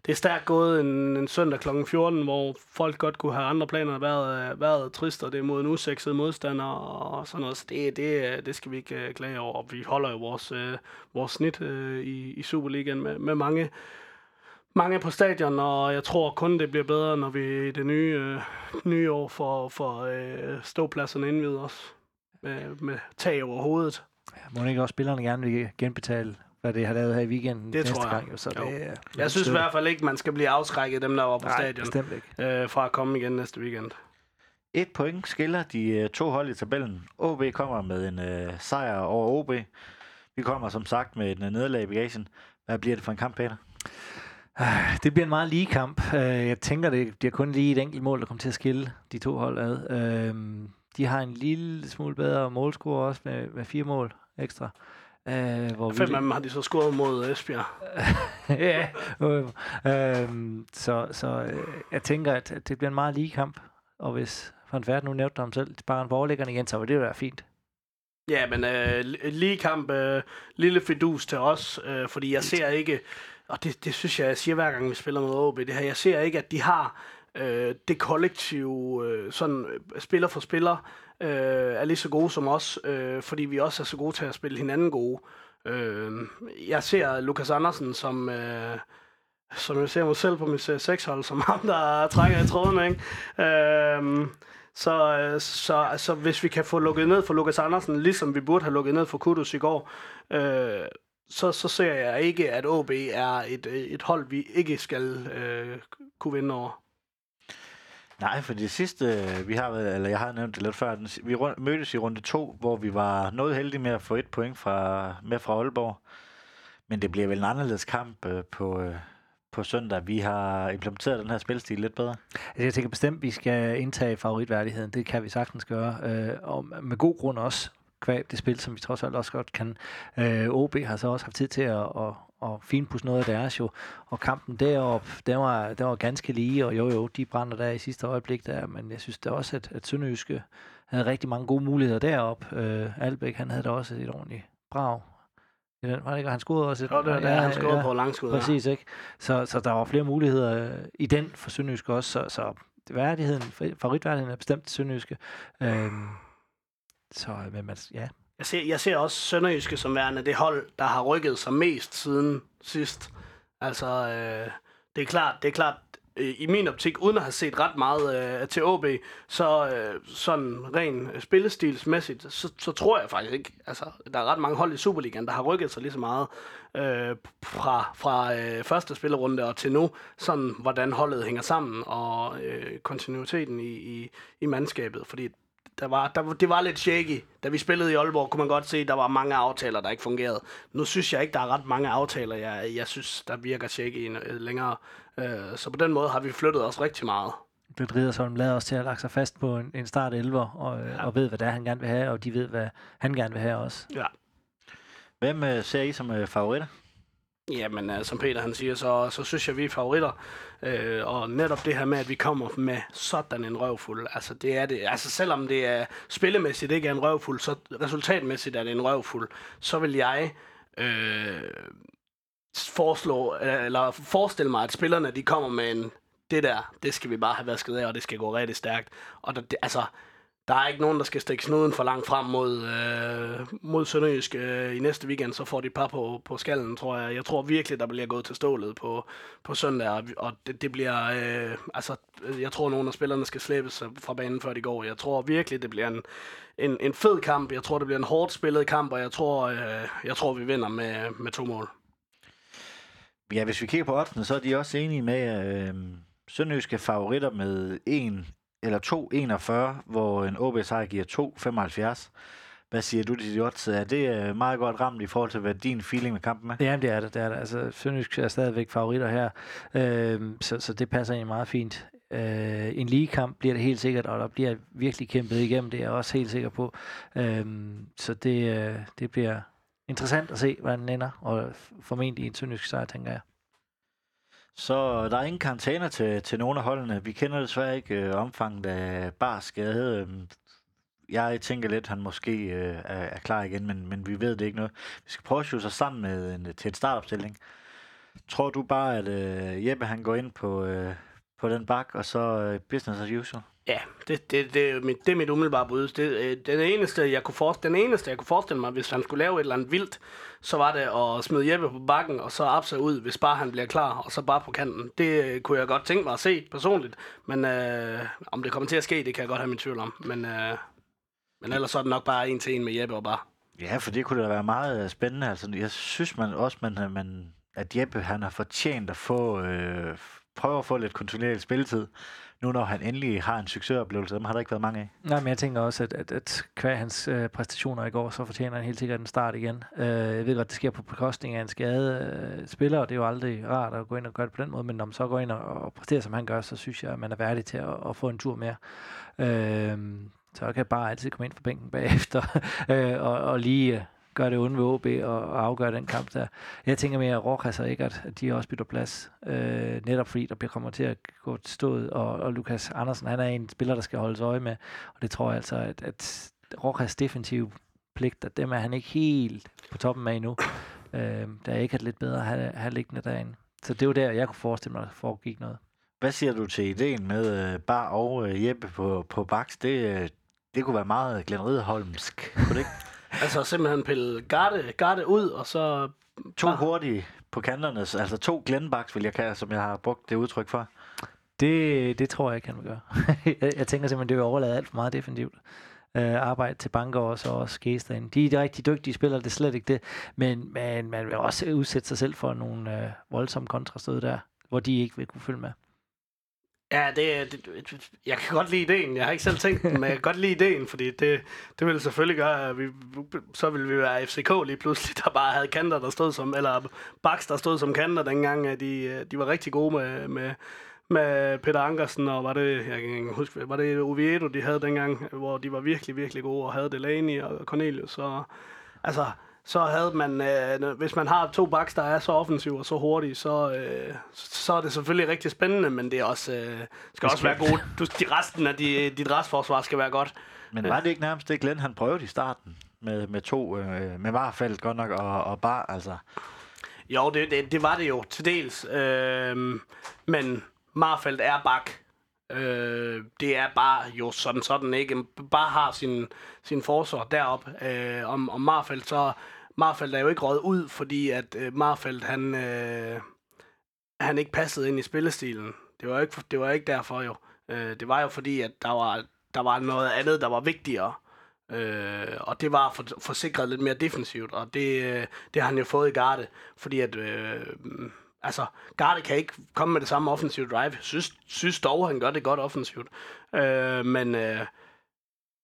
det er stærkt gået en, en søndag kl. 14, hvor folk godt kunne have andre planer været, været trist, og det er mod en usekset modstander og sådan noget. Så det, det, det skal vi ikke øh, klage over. Vi holder jo vores, øh, vores snit øh, i, i Superligaen med, med mange, mange på stadion, og jeg tror kun, det bliver bedre, når vi i det nye, uh, nye år får, får uh, ståpladserne indvidet os med, med tag over hovedet. Ja, må ikke også spillerne gerne vil genbetale hvad det har lavet her i weekenden det næste tror jeg. gang. Jo, så jo. det, er, jeg synes i hvert fald ikke, man skal blive afskrækket, dem der var på Nej, stadion, bestemt ikke. Øh, fra at komme igen næste weekend. Et point skiller de uh, to hold i tabellen. OB kommer med en uh, sejr over OB. Vi kommer som sagt med en uh, nederlag i bagagen. Hvad bliver det for en kamp, Peter? Ah, det bliver en meget lige kamp. Jeg tænker, det bliver kun lige et enkelt mål, der kommer til at skille de to hold ad. Øhm, de har en lille smule bedre målscore også med, med fire mål ekstra. Øh, hvor Fem vi... af dem har de så scoret mod Esbjerg. ja, øh, øh, så, så øh, jeg tænker, at, det bliver en meget lige kamp. Og hvis Van Færd nu nævnte ham selv, bare en overlæggerne igen, så vil det være fint. Ja, men øh, lige kamp, øh, lille fidus til os, øh, fordi jeg ser ikke, og det, det synes jeg, jeg siger hver gang, vi spiller mod OB, det her, jeg ser ikke, at de har øh, det kollektive, øh, sådan øh, spiller for spiller, øh, er lige så gode som os, øh, fordi vi også er så gode til at spille hinanden gode. Øh, jeg ser Lukas Andersen som... Øh, som jeg ser mig selv på mit 6 hold som ham, der trækker i tråden, ikke? Øhm, så, øh, så så hvis vi kan få lukket ned for Lukas Andersen, ligesom vi burde have lukket ned for Kudus i går, øh, så, så ser jeg ikke, at OB er et, et hold, vi ikke skal øh, kunne vinde over. Nej, for det sidste, øh, vi har, eller jeg har nævnt det lidt før, vi mødtes i runde to, hvor vi var noget heldige med at få et point fra, med fra Aalborg. Men det bliver vel en anderledes kamp øh, på, øh, på søndag. Vi har implementeret den her spilstil lidt bedre. Altså, jeg tænker bestemt, at vi skal indtage favoritværdigheden. Det kan vi sagtens gøre. Øh, og med god grund også kvæg det spil, som vi trods alt også godt kan. Øh, OB har så også haft tid til at, at, at finpudse noget af deres jo, og kampen derop, den var, den var ganske lige, og jo jo, de brænder der i sidste øjeblik der, men jeg synes da også, at, at Sønderjyske havde rigtig mange gode muligheder derop. Øh, Albæk, han havde da også et ordentligt brag. Den, var det ikke, han scorede også et... Jo, det, ja, han scorede ja, på langskud. Præcis, ikke? Så, så der var flere muligheder øh, i den for Sønderjyske også, så, så værdigheden, favoritværdigheden er bestemt Sønderjyske. Øh, så, men man, ja. Jeg ser, jeg ser også Sønderjyske som værende det hold, der har rykket sig mest siden sidst. Altså, øh, det er klart, det er klart, øh, i min optik, uden at have set ret meget øh, til OB, så øh, sådan ren spillestilsmæssigt, så, så tror jeg faktisk ikke, altså, der er ret mange hold i Superligaen, der har rykket sig lige så meget øh, fra, fra øh, første spillerunde og til nu, sådan hvordan holdet hænger sammen og øh, kontinuiteten i, i, i mandskabet, fordi der var, der, det var lidt shaky. Da vi spillede i Aalborg, kunne man godt se, at der var mange aftaler, der ikke fungerede. Nu synes jeg ikke, der er ret mange aftaler, jeg, jeg synes, der virker shaky længere. Øh, så på den måde har vi flyttet os rigtig meget. Britt Ridersholm lader os til at lagt sig fast på en, en start 11 og, ja. og ved, hvad det er, han gerne vil have, og de ved, hvad han gerne vil have også. Ja. Hvem øh, ser I som øh, favoritter? Jamen, øh, som Peter han siger, så, så synes jeg, vi er favoritter. Øh, og netop det her med, at vi kommer med sådan en røvfuld, altså det er det. Altså selvom det er spillemæssigt ikke er en røvfuld, så resultatmæssigt er det en røvfuld, så vil jeg øh, foreslå, eller forestille mig, at spillerne de kommer med en, det der, det skal vi bare have vasket af, og det skal gå rigtig stærkt. Og der, det, altså, der er ikke nogen, der skal stikke snuden for langt frem mod, øh, mod Sønderjysk øh, i næste weekend, så får de par på, på skallen, tror jeg. Jeg tror virkelig, der bliver gået til stålet på, på søndag, og, det, det bliver, øh, altså, øh, jeg tror, nogen af spillerne skal slæbes fra banen, før de går. Jeg tror virkelig, det bliver en, en, en fed kamp. Jeg tror, det bliver en hårdt spillet kamp, og jeg tror, øh, jeg tror vi vinder med, med to mål. Ja, hvis vi kigger på oddsene, så er de også enige med øh, Sønderjyske favoritter med 1 eller 2,41, hvor en OB sejr giver 2,75. Hvad siger du til de odds? Er det øh, meget godt ramt i forhold til, hvad din feeling med kampen er? Ja, det er det. det, er det. Altså, Sønderjysk er stadigvæk favoritter her, øh, så, så det passer egentlig meget fint. Øh, en ligekamp bliver det helt sikkert, og der bliver virkelig kæmpet igennem, det er jeg også helt sikker på. Øh, så det, øh, det bliver interessant at se, hvordan den ender, og formentlig en sønderjysk sejr, tænker jeg. Så der er ingen karantæner til, til nogle af holdene. Vi kender desværre ikke øh, omfanget af bare skade. Øhm, jeg tænker lidt, at han måske øh, er, er klar igen, men, men vi ved det ikke noget. Vi skal prøve at sig sammen med en, til en startopstilling. Tror du bare, at øh, Jeppe han går ind på, øh, på den bak, og så øh, business as usual? Ja, det, det, det, er mit, det er mit umiddelbare bud. Det, øh, den, eneste, jeg kunne forestille, den eneste, jeg kunne forestille mig, hvis han skulle lave et eller andet vildt, så var det at smide Jeppe på bakken, og så Abse ud, hvis bare han bliver klar, og så bare på kanten. Det øh, kunne jeg godt tænke mig at se personligt, men øh, om det kommer til at ske, det kan jeg godt have min tvivl om. Men, øh, men ellers så er det nok bare en til en med Jeppe og bare. Ja, for det kunne da være meget øh, spændende. Altså, jeg synes man også, man, øh, man, at Jeppe han har fortjent at få, øh, prøve at få lidt kontinuerlig spilletid nu når han endelig har en succesoplevelse, dem har der ikke været mange af. Nej, men jeg tænker også, at, at, at hver hans øh, præstationer i går, så fortjener han helt sikkert en start igen. Øh, jeg ved godt, det sker på bekostning af en skade øh, spiller, og det er jo aldrig rart at gå ind og gøre det på den måde, men når man så går ind og, og præsterer, som han gør, så synes jeg, at man er værdig til at, at få en tur mere. Øh, så jeg kan bare altid komme ind fra bænken bagefter øh, og, og lige øh, øh, gøre det onde ved OB og, og afgøre den kamp der. Jeg tænker mere, at Rokas og Eggert, at de også bytter plads. Øh, netop fordi der bliver kommer til at gå til stået, og, og Lukas Andersen, han er en spiller, der skal holdes øje med. Og det tror jeg altså, at, at Rokas defensive pligter, dem er han ikke helt på toppen af endnu. Øh, der er ikke lidt bedre at have, have liggende derinde. Så det var der, jeg kunne forestille mig, at der foregik noget. Hvad siger du til ideen med uh, Bar og uh, Jeppe på, på baks? Det, uh, det kunne være meget Glenn Rideholmsk, kunne det ikke? Altså simpelthen pille garde, garde ud, og så... To bare... hurtige på kanterne, altså to Glenbaks, vil jeg kalde, som jeg har brugt det udtryk for. Det, det tror jeg ikke, han vil gøre. jeg, jeg tænker simpelthen, det vil overlade alt for meget defensivt øh, arbejde til banker og så også derinde. De er de rigtig dygtige spillere, det er slet ikke det. Men, men man vil også udsætte sig selv for nogle øh, voldsomme kontrastød der, hvor de ikke vil kunne følge med. Ja, det, det, jeg kan godt lide ideen. Jeg har ikke selv tænkt den, men jeg kan godt lide ideen, fordi det, det vil selvfølgelig gøre, at vi, så ville vi være FCK lige pludselig, der bare havde kanter, der stod som, eller baks, der stod som kanter dengang, at de, de var rigtig gode med, med, med Peter Ankersen, og var det, jeg kan ikke huske, var det Oviedo, de havde dengang, hvor de var virkelig, virkelig gode, og havde Delaney og Cornelius, så altså, så havde man, øh, hvis man har to backs, der er så offensive og så hurtige, så, øh, så er det selvfølgelig rigtig spændende, men det er også, øh, skal også være godt. Du, de resten af de, dit restforsvar skal være godt. Men var det ikke nærmest det, Glenn han prøvede i starten? Med, med to, øh, med Varfeldt godt nok, og, og bare, altså... Jo, det, det, det var det jo til dels. Øh, men Marfeldt er bak. Øh, det er bare jo sådan sådan ikke. Bare har sin, sin forsvar derop. Øh, om, om Marfeldt så Marfeldt er jo ikke råd ud, fordi at øh, Marfeldt, han, øh, han ikke passede ind i spillestilen. Det var ikke, det var ikke derfor jo. Øh, det var jo fordi, at der var, der var noget andet, der var vigtigere. Øh, og det var for, forsikret lidt mere defensivt, og det, øh, det har han jo fået i Garde, fordi at, øh, altså, Garde kan ikke komme med det samme offensive drive. Synes, synes dog, han gør det godt offensivt. Øh, men, øh,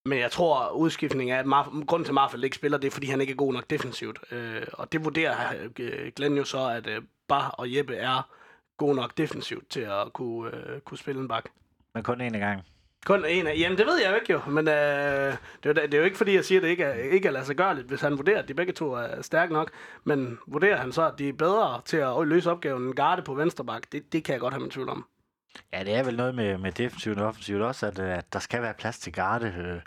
men jeg tror, udskiftning er, at Mar- grunden til, at Marfald ikke spiller, det er, fordi han ikke er god nok defensivt. Øh, og det vurderer øh, Glenn jo så, at øh, Bar og Jeppe er god nok defensivt til at kunne, øh, kunne spille en bak. Men kun en gang. Kun en af... Jamen, det ved jeg jo ikke jo, men øh, det, er jo, det er jo ikke fordi, jeg siger, at det ikke er, ikke er lade sig gøre lidt, hvis han vurderer, at de begge to er stærke nok. Men vurderer han så, at de er bedre til at løse opgaven end Garde på vensterbak, det, det kan jeg godt have min tvivl om. Ja, det er vel noget med, med defensivt og offensivt også, at, øh, at der skal være plads til Garde. Øh,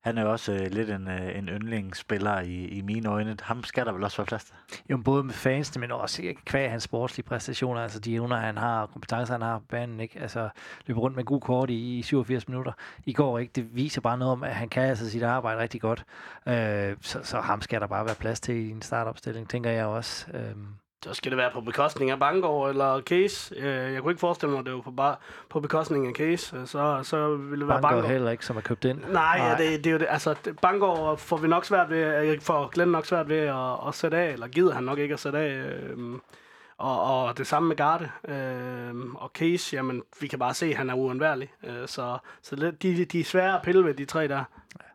han er jo også øh, lidt en, øh, en yndlingsspiller i, i mine øjne. Ham skal der vel også være plads til. Jo, både med fansene, men også kvæg hans sportslige præstationer, altså de evner, han har, kompetencer, han har på banen, ikke? Altså, løber rundt med god kort i, i 87 minutter i går, ikke? Det viser bare noget om, at han kan altså sit arbejde rigtig godt. Øh, så, så ham skal der bare være plads til i en startopstilling, tænker jeg også. Øh, så skal det være på bekostning af Bangor eller Case. Øh, jeg kunne ikke forestille mig, at det var på, bare på bekostning af Case. Øh, så, så ville det være Bangor. Bangor heller ikke, som er købt ind. Nej, Nej. Ja, det, det, er jo det. Altså, Bangor får vi nok svært ved, jeg får Glenn nok svært ved at, at sætte af, eller gider han nok ikke at sætte af. Øh, og, og det samme med Garde. Øh, og Case, jamen, vi kan bare se, at han er uundværlig. Øh, så så de, de er svære at pille ved, de tre der.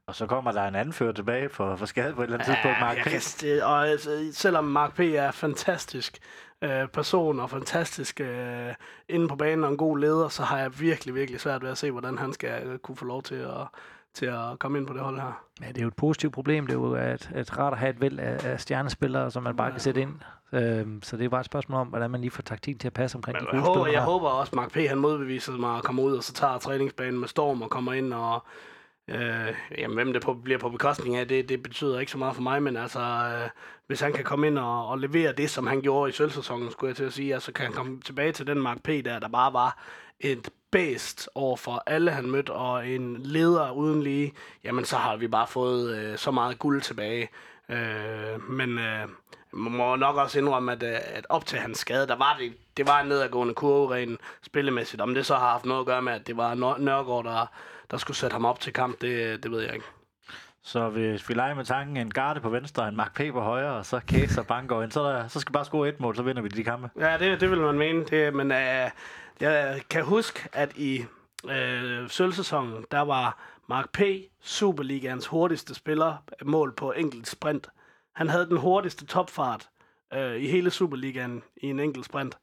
Og så kommer der en anfører tilbage for, for skade på et eller andet ja, tidspunkt, Mark P. Kan, og altså, selvom Mark P. er fantastisk øh, person og fantastisk øh, inde på banen og en god leder, så har jeg virkelig, virkelig svært ved at se, hvordan han skal øh, kunne få lov til at, til at komme ind på det hold her. Ja, det er jo et positivt problem. Det er jo at, at rart at have et væld af, af stjernespillere, som man bare ja. kan sætte ind. Øhm, så det er bare et spørgsmål om, hvordan man lige får taktikken til at passe omkring Men, de gode jeg håber, jeg håber også, at Mark P. han modbeviser mig at komme ud og så tager træningsbanen med storm og kommer ind og Øh, jamen, hvem det på, bliver på bekostning af, det, det betyder ikke så meget for mig, men altså, øh, hvis han kan komme ind og, og levere det, som han gjorde i sølvsæsonen, skulle jeg til at sige, altså kan han komme tilbage til den Mark P. der, der bare var et bedst over for alle, han mødte, og en leder uden lige, jamen så har vi bare fået øh, så meget guld tilbage. Øh, men øh, må nok også indrømme, at, øh, at op til hans skade, der var det, det var en nedadgående kurve rent spillemæssigt. Om det så har haft noget at gøre med, at det var Nørgaard, der der skulle sætte ham op til kamp, det, det ved jeg ikke. Så hvis vi leger med tanken, en garde på venstre, en Mark P. på højre, og så Case og Banker ind, så, der, så skal bare score et mål, så vinder vi de kampe. Ja, det, det vil man mene. Det, men uh, jeg kan huske, at i uh, sølvsæsonen, der var Mark P. Superligans hurtigste spiller mål på enkelt sprint. Han havde den hurtigste topfart uh, i hele Superligaen i en enkelt sprint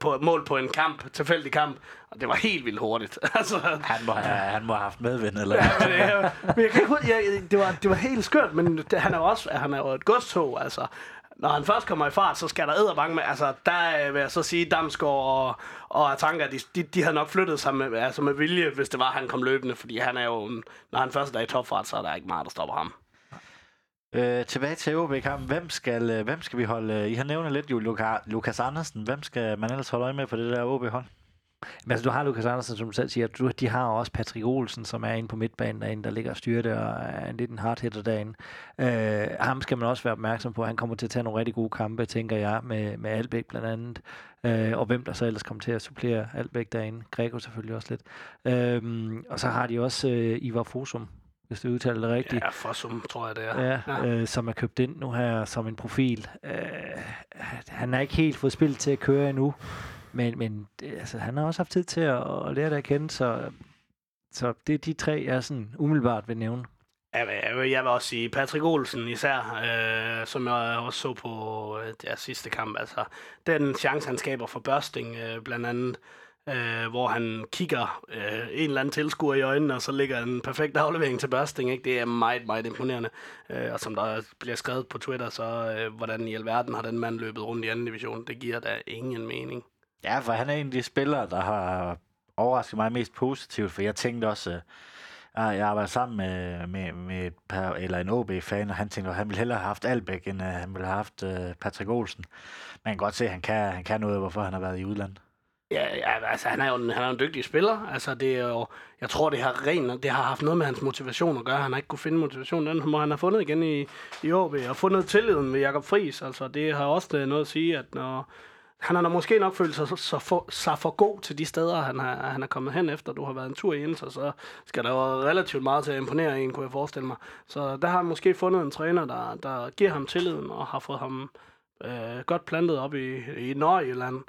på et mål på en kamp, tilfældig kamp, og det var helt vildt hurtigt. altså, han, må have, han må have haft medvind, eller ja, men, jeg, men jeg kan ikke, jeg, det, var, det var helt skørt, men det, han er jo også han er jo et godstog, altså. Når han først kommer i fart, så skal der æderbange med, altså der vil jeg så sige, Damsgaard og, og Tanker, de, de, de havde nok flyttet sig med, altså med vilje, hvis det var, han kom løbende, fordi han er jo, når han først er i topfart, så er der ikke meget, der stopper ham. Øh, tilbage til OB kamp. Hvem skal, øh, hvem skal vi holde? Øh, I har nævnt lidt jo Luka, Lukas Andersen. Hvem skal man ellers holde øje med på det der OB-hold? Men altså, du har Lukas Andersen, som du selv siger. Du, de har også Patrick Olsen, som er inde på midtbanen derinde, der ligger og styrer det, og er en lidt en hardhitter derinde. Øh, ham skal man også være opmærksom på. Han kommer til at tage nogle rigtig gode kampe, tænker jeg, med, med Albæk blandt andet. Øh, og hvem der så ellers kommer til at supplere Albæk derinde. Greco selvfølgelig også lidt. Øh, og så har de også øh, Ivar Fosum, hvis du udtaler det rigtigt. Ja, Fossum, tror jeg, det er. Ja, ja. Øh, som er købt ind nu her som en profil. Øh, han har ikke helt fået spillet til at køre endnu, men, men det, altså, han har også haft tid til at, at lære det at kende, så, så det er de tre, jeg sådan umiddelbart vil nævne. Jeg vil, jeg vil også sige Patrick Olsen især, øh, som jeg også så på øh, deres sidste kamp. Altså, den chance, han skaber for Børsting, øh, blandt andet, øh, Øh, hvor han kigger øh, en eller anden tilskuer i øjnene, og så ligger en perfekt aflevering til Børsting. Ikke? Det er meget, meget imponerende. Øh, og som der bliver skrevet på Twitter, så øh, hvordan i alverden har den mand løbet rundt i anden division, det giver da ingen mening. Ja, for han er en af de spillere, der har overrasket mig mest positivt, for jeg tænkte også, øh, ah, jeg arbejder sammen med, med, med et par, eller en OB-fan, og han tænkte, at han ville hellere have haft Albæk, end uh, han ville have haft uh, Patrick Olsen. Man kan godt se, at han kan, han kan noget, hvorfor han har været i udlandet. Ja, ja altså han er jo en, han er en dygtig spiller. Altså det er jo, jeg tror det har ren, det har haft noget med hans motivation at gøre. Han har ikke kunne finde motivation. Den må han have fundet igen i, i OB og fundet tilliden med Jakob Friis. Altså det har også øh, noget at sige, at når, han har måske nok følt sig, så for, sig for god til de steder, han har, han er kommet hen efter. Du har været en tur i Inter, så skal der jo relativt meget til at imponere en, kunne jeg forestille mig. Så der har han måske fundet en træner, der, der giver ham tilliden og har fået ham øh, godt plantet op i, i Nordjylland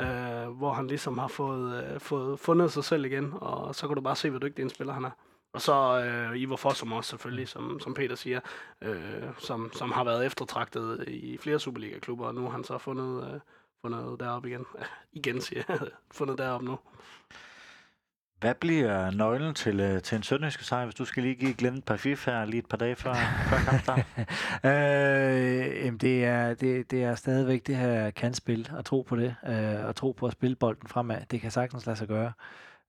øh, hvor han ligesom har fået, øh, fået fundet sig selv igen, og så kan du bare se, hvor dygtig en spiller han er. Og så øh, Ivar Fossum også selvfølgelig, som, som Peter siger, øh, som, som har været eftertragtet i flere Superliga-klubber, og nu har han så fundet, øh, fundet deroppe igen. igen siger jeg, fundet deroppe nu. Hvad bliver nøglen til, øh, til en sønderjyske sejr, hvis du skal lige give Glenn et par fif her lige et par dage før, før kampstart? øh, jamen det, er, det, det er stadigvæk det her kantspil, at tro på det, øh, at tro på at spille bolden fremad. Det kan sagtens lade sig gøre.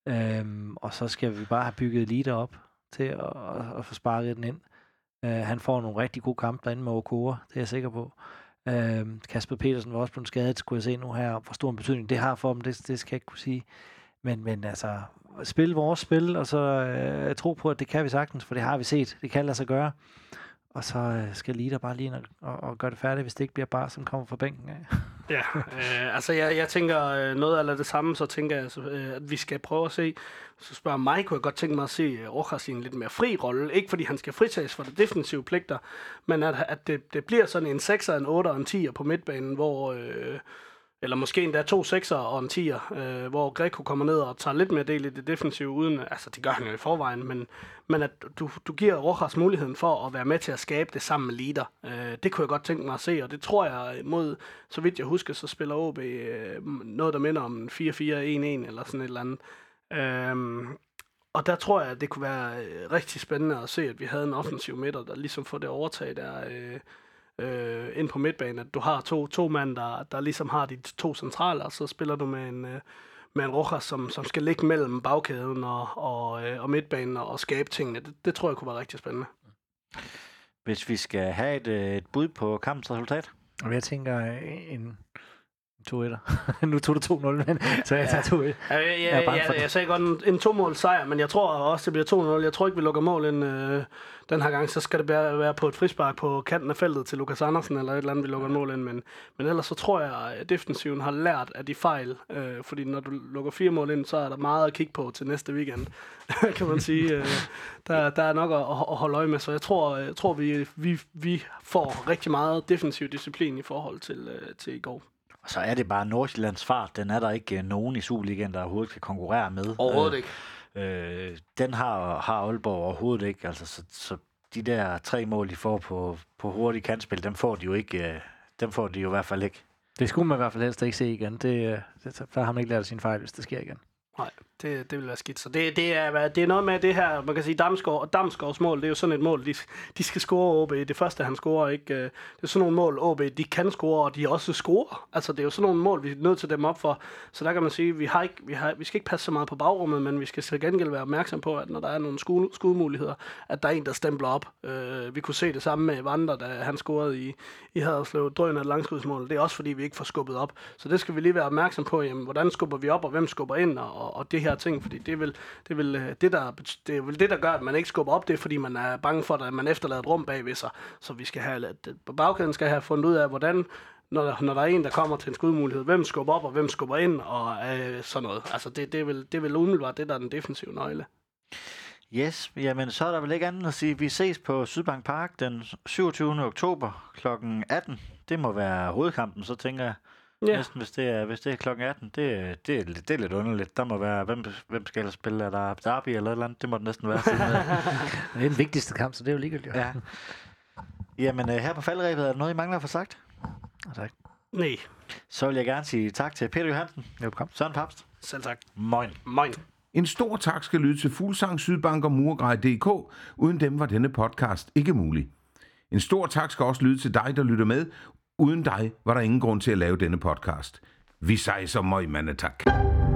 Øh, og så skal vi bare have bygget leader op til at, at, at få sparket den ind. Øh, han får nogle rigtig gode kampe derinde med Okora, det er jeg sikker på. Øh, Kasper Petersen var også blevet skadet, skulle jeg se nu her, hvor stor en betydning det har for dem, det, det skal jeg ikke kunne sige. Men, men altså, spille vores spil, og så øh, tro på, at det kan vi sagtens, for det har vi set. Det kan lade sig gøre. Og så øh, skal Lida bare lige ind og, og, og gøre det færdigt, hvis det ikke bliver bare, som kommer fra bænken af. Ja, øh, altså jeg, jeg tænker øh, noget af det samme, så tænker jeg, øh, at vi skal prøve at se, så spørger mig, kunne jeg godt tænke mig at se øh, Rojas i en lidt mere fri rolle. Ikke fordi han skal fritages for de defensive pligter, men at, at det, det bliver sådan en 6'er, en 8'er og en 10'er på midtbanen, hvor... Øh, eller måske endda to sekser og en tier, øh, hvor Greco kommer ned og tager lidt mere del i det defensive, uden, altså det gør han jo i forvejen, men, men at du, du giver Rojas muligheden for at være med til at skabe det sammen med leader. Øh, det kunne jeg godt tænke mig at se, og det tror jeg mod, så vidt jeg husker, så spiller OB øh, noget, der minder om 4-4-1-1 eller sådan et eller andet. Øh, og der tror jeg, at det kunne være øh, rigtig spændende at se, at vi havde en offensiv midter, der ligesom får det overtag der... Øh, øh, ind på midtbanen, at du har to, to mand, der, der ligesom har de to centrale, og så spiller du med en, øh, med en Rojas, som, som skal ligge mellem bagkæden og, og, øh, og midtbanen og, skabe tingene. Det, det tror jeg kunne være rigtig spændende. Hvis vi skal have et, øh, et bud på kampens resultat? Og jeg tænker en to etter. nu tog du 2-0, men så jeg tager 2 1 ja, ja, ja, ja, jeg sagde godt en, en to-mål sejr, men jeg tror også, det bliver 2-0. Jeg tror ikke, vi lukker mål ind øh, den her gang. Så skal det være, være på et frispark på kanten af feltet til Lukas Andersen, eller et eller andet, vi lukker mål ind. Men, men ellers så tror jeg, at defensiven har lært af de fejl. Øh, fordi når du lukker fire mål ind, så er der meget at kigge på til næste weekend, kan man sige. Øh, der, der er nok at, at holde øje med, så jeg tror, jeg tror vi, vi, vi får rigtig meget defensiv disciplin i forhold til, øh, til i går. Og så er det bare Nordsjællands fart. Den er der ikke øh, nogen i Superligaen, der overhovedet kan konkurrere med. Overhovedet ikke. Øh, den har, har Aalborg overhovedet ikke. Altså, så, så de der tre mål, de får på, på hurtig kantspil, dem får de jo ikke. Øh, dem får de jo i hvert fald ikke. Det skulle man i hvert fald helst ikke se igen. Det, øh, det, der har man ikke lært sin fejl, hvis det sker igen. Nej, det, det vil være skidt. Så det, det, er, det er noget med det her, man kan sige, Damsgaard og Damsgaards mål, det er jo sådan et mål, de, de skal score OB. Det første, han scorer, ikke? Øh, det er sådan nogle mål, OB, de kan score, og de også scorer. Altså, det er jo sådan nogle mål, vi er nødt til dem op for. Så der kan man sige, vi, har ikke, vi, har, vi skal ikke passe så meget på bagrummet, men vi skal til gengæld være opmærksom på, at når der er nogle skud, skudmuligheder, at der er en, der stempler op. Øh, vi kunne se det samme med Vandre, da han scorede i, i Haderslev, drøn af et langskudsmål. Det er også fordi, vi ikke får skubbet op. Så det skal vi lige være opmærksom på, jamen, hvordan skubber vi op, og hvem skubber ind, og, og det her ting fordi det er vel det, er vel, øh, det, der, det er vel det, der gør, at man ikke skubber op, det fordi man er bange for, at man efterlader et rum bag ved sig. Så vi skal have, at bagkæden skal have fundet ud af, hvordan når, når der er en, der kommer til en skudmulighed, hvem skubber op, og hvem skubber ind, og øh, sådan noget. Altså, det, det, er vel, det er vel umiddelbart det, der er den defensive nøgle. Yes, jamen så er der vel ikke andet at sige. Vi ses på Sydbank Park den 27. oktober kl. 18. Det må være hovedkampen, så tænker jeg. Ja. Næsten, hvis det er, hvis det er klokken 18. Det, det, er, det er lidt underligt. Der må være, hvem, hvem skal ellers spille? Er der Derby eller et eller andet? Det må det næsten være. det er den vigtigste kamp, så det er jo ligegyldigt. Ja. Jamen, uh, her på faldrebet, er der noget, I mangler at få sagt? Tak. Nej. Så vil jeg gerne sige tak til Peter Johansen. Velkommen. Søren Papst. Selv tak. Moin. Moin. En stor tak skal lyde til Fuglsang, Sydbank og Murgrej.dk. Uden dem var denne podcast ikke mulig. En stor tak skal også lyde til dig, der lytter med. Uden dig var der ingen grund til at lave denne podcast. Vi sejser møg, mandetak. tak.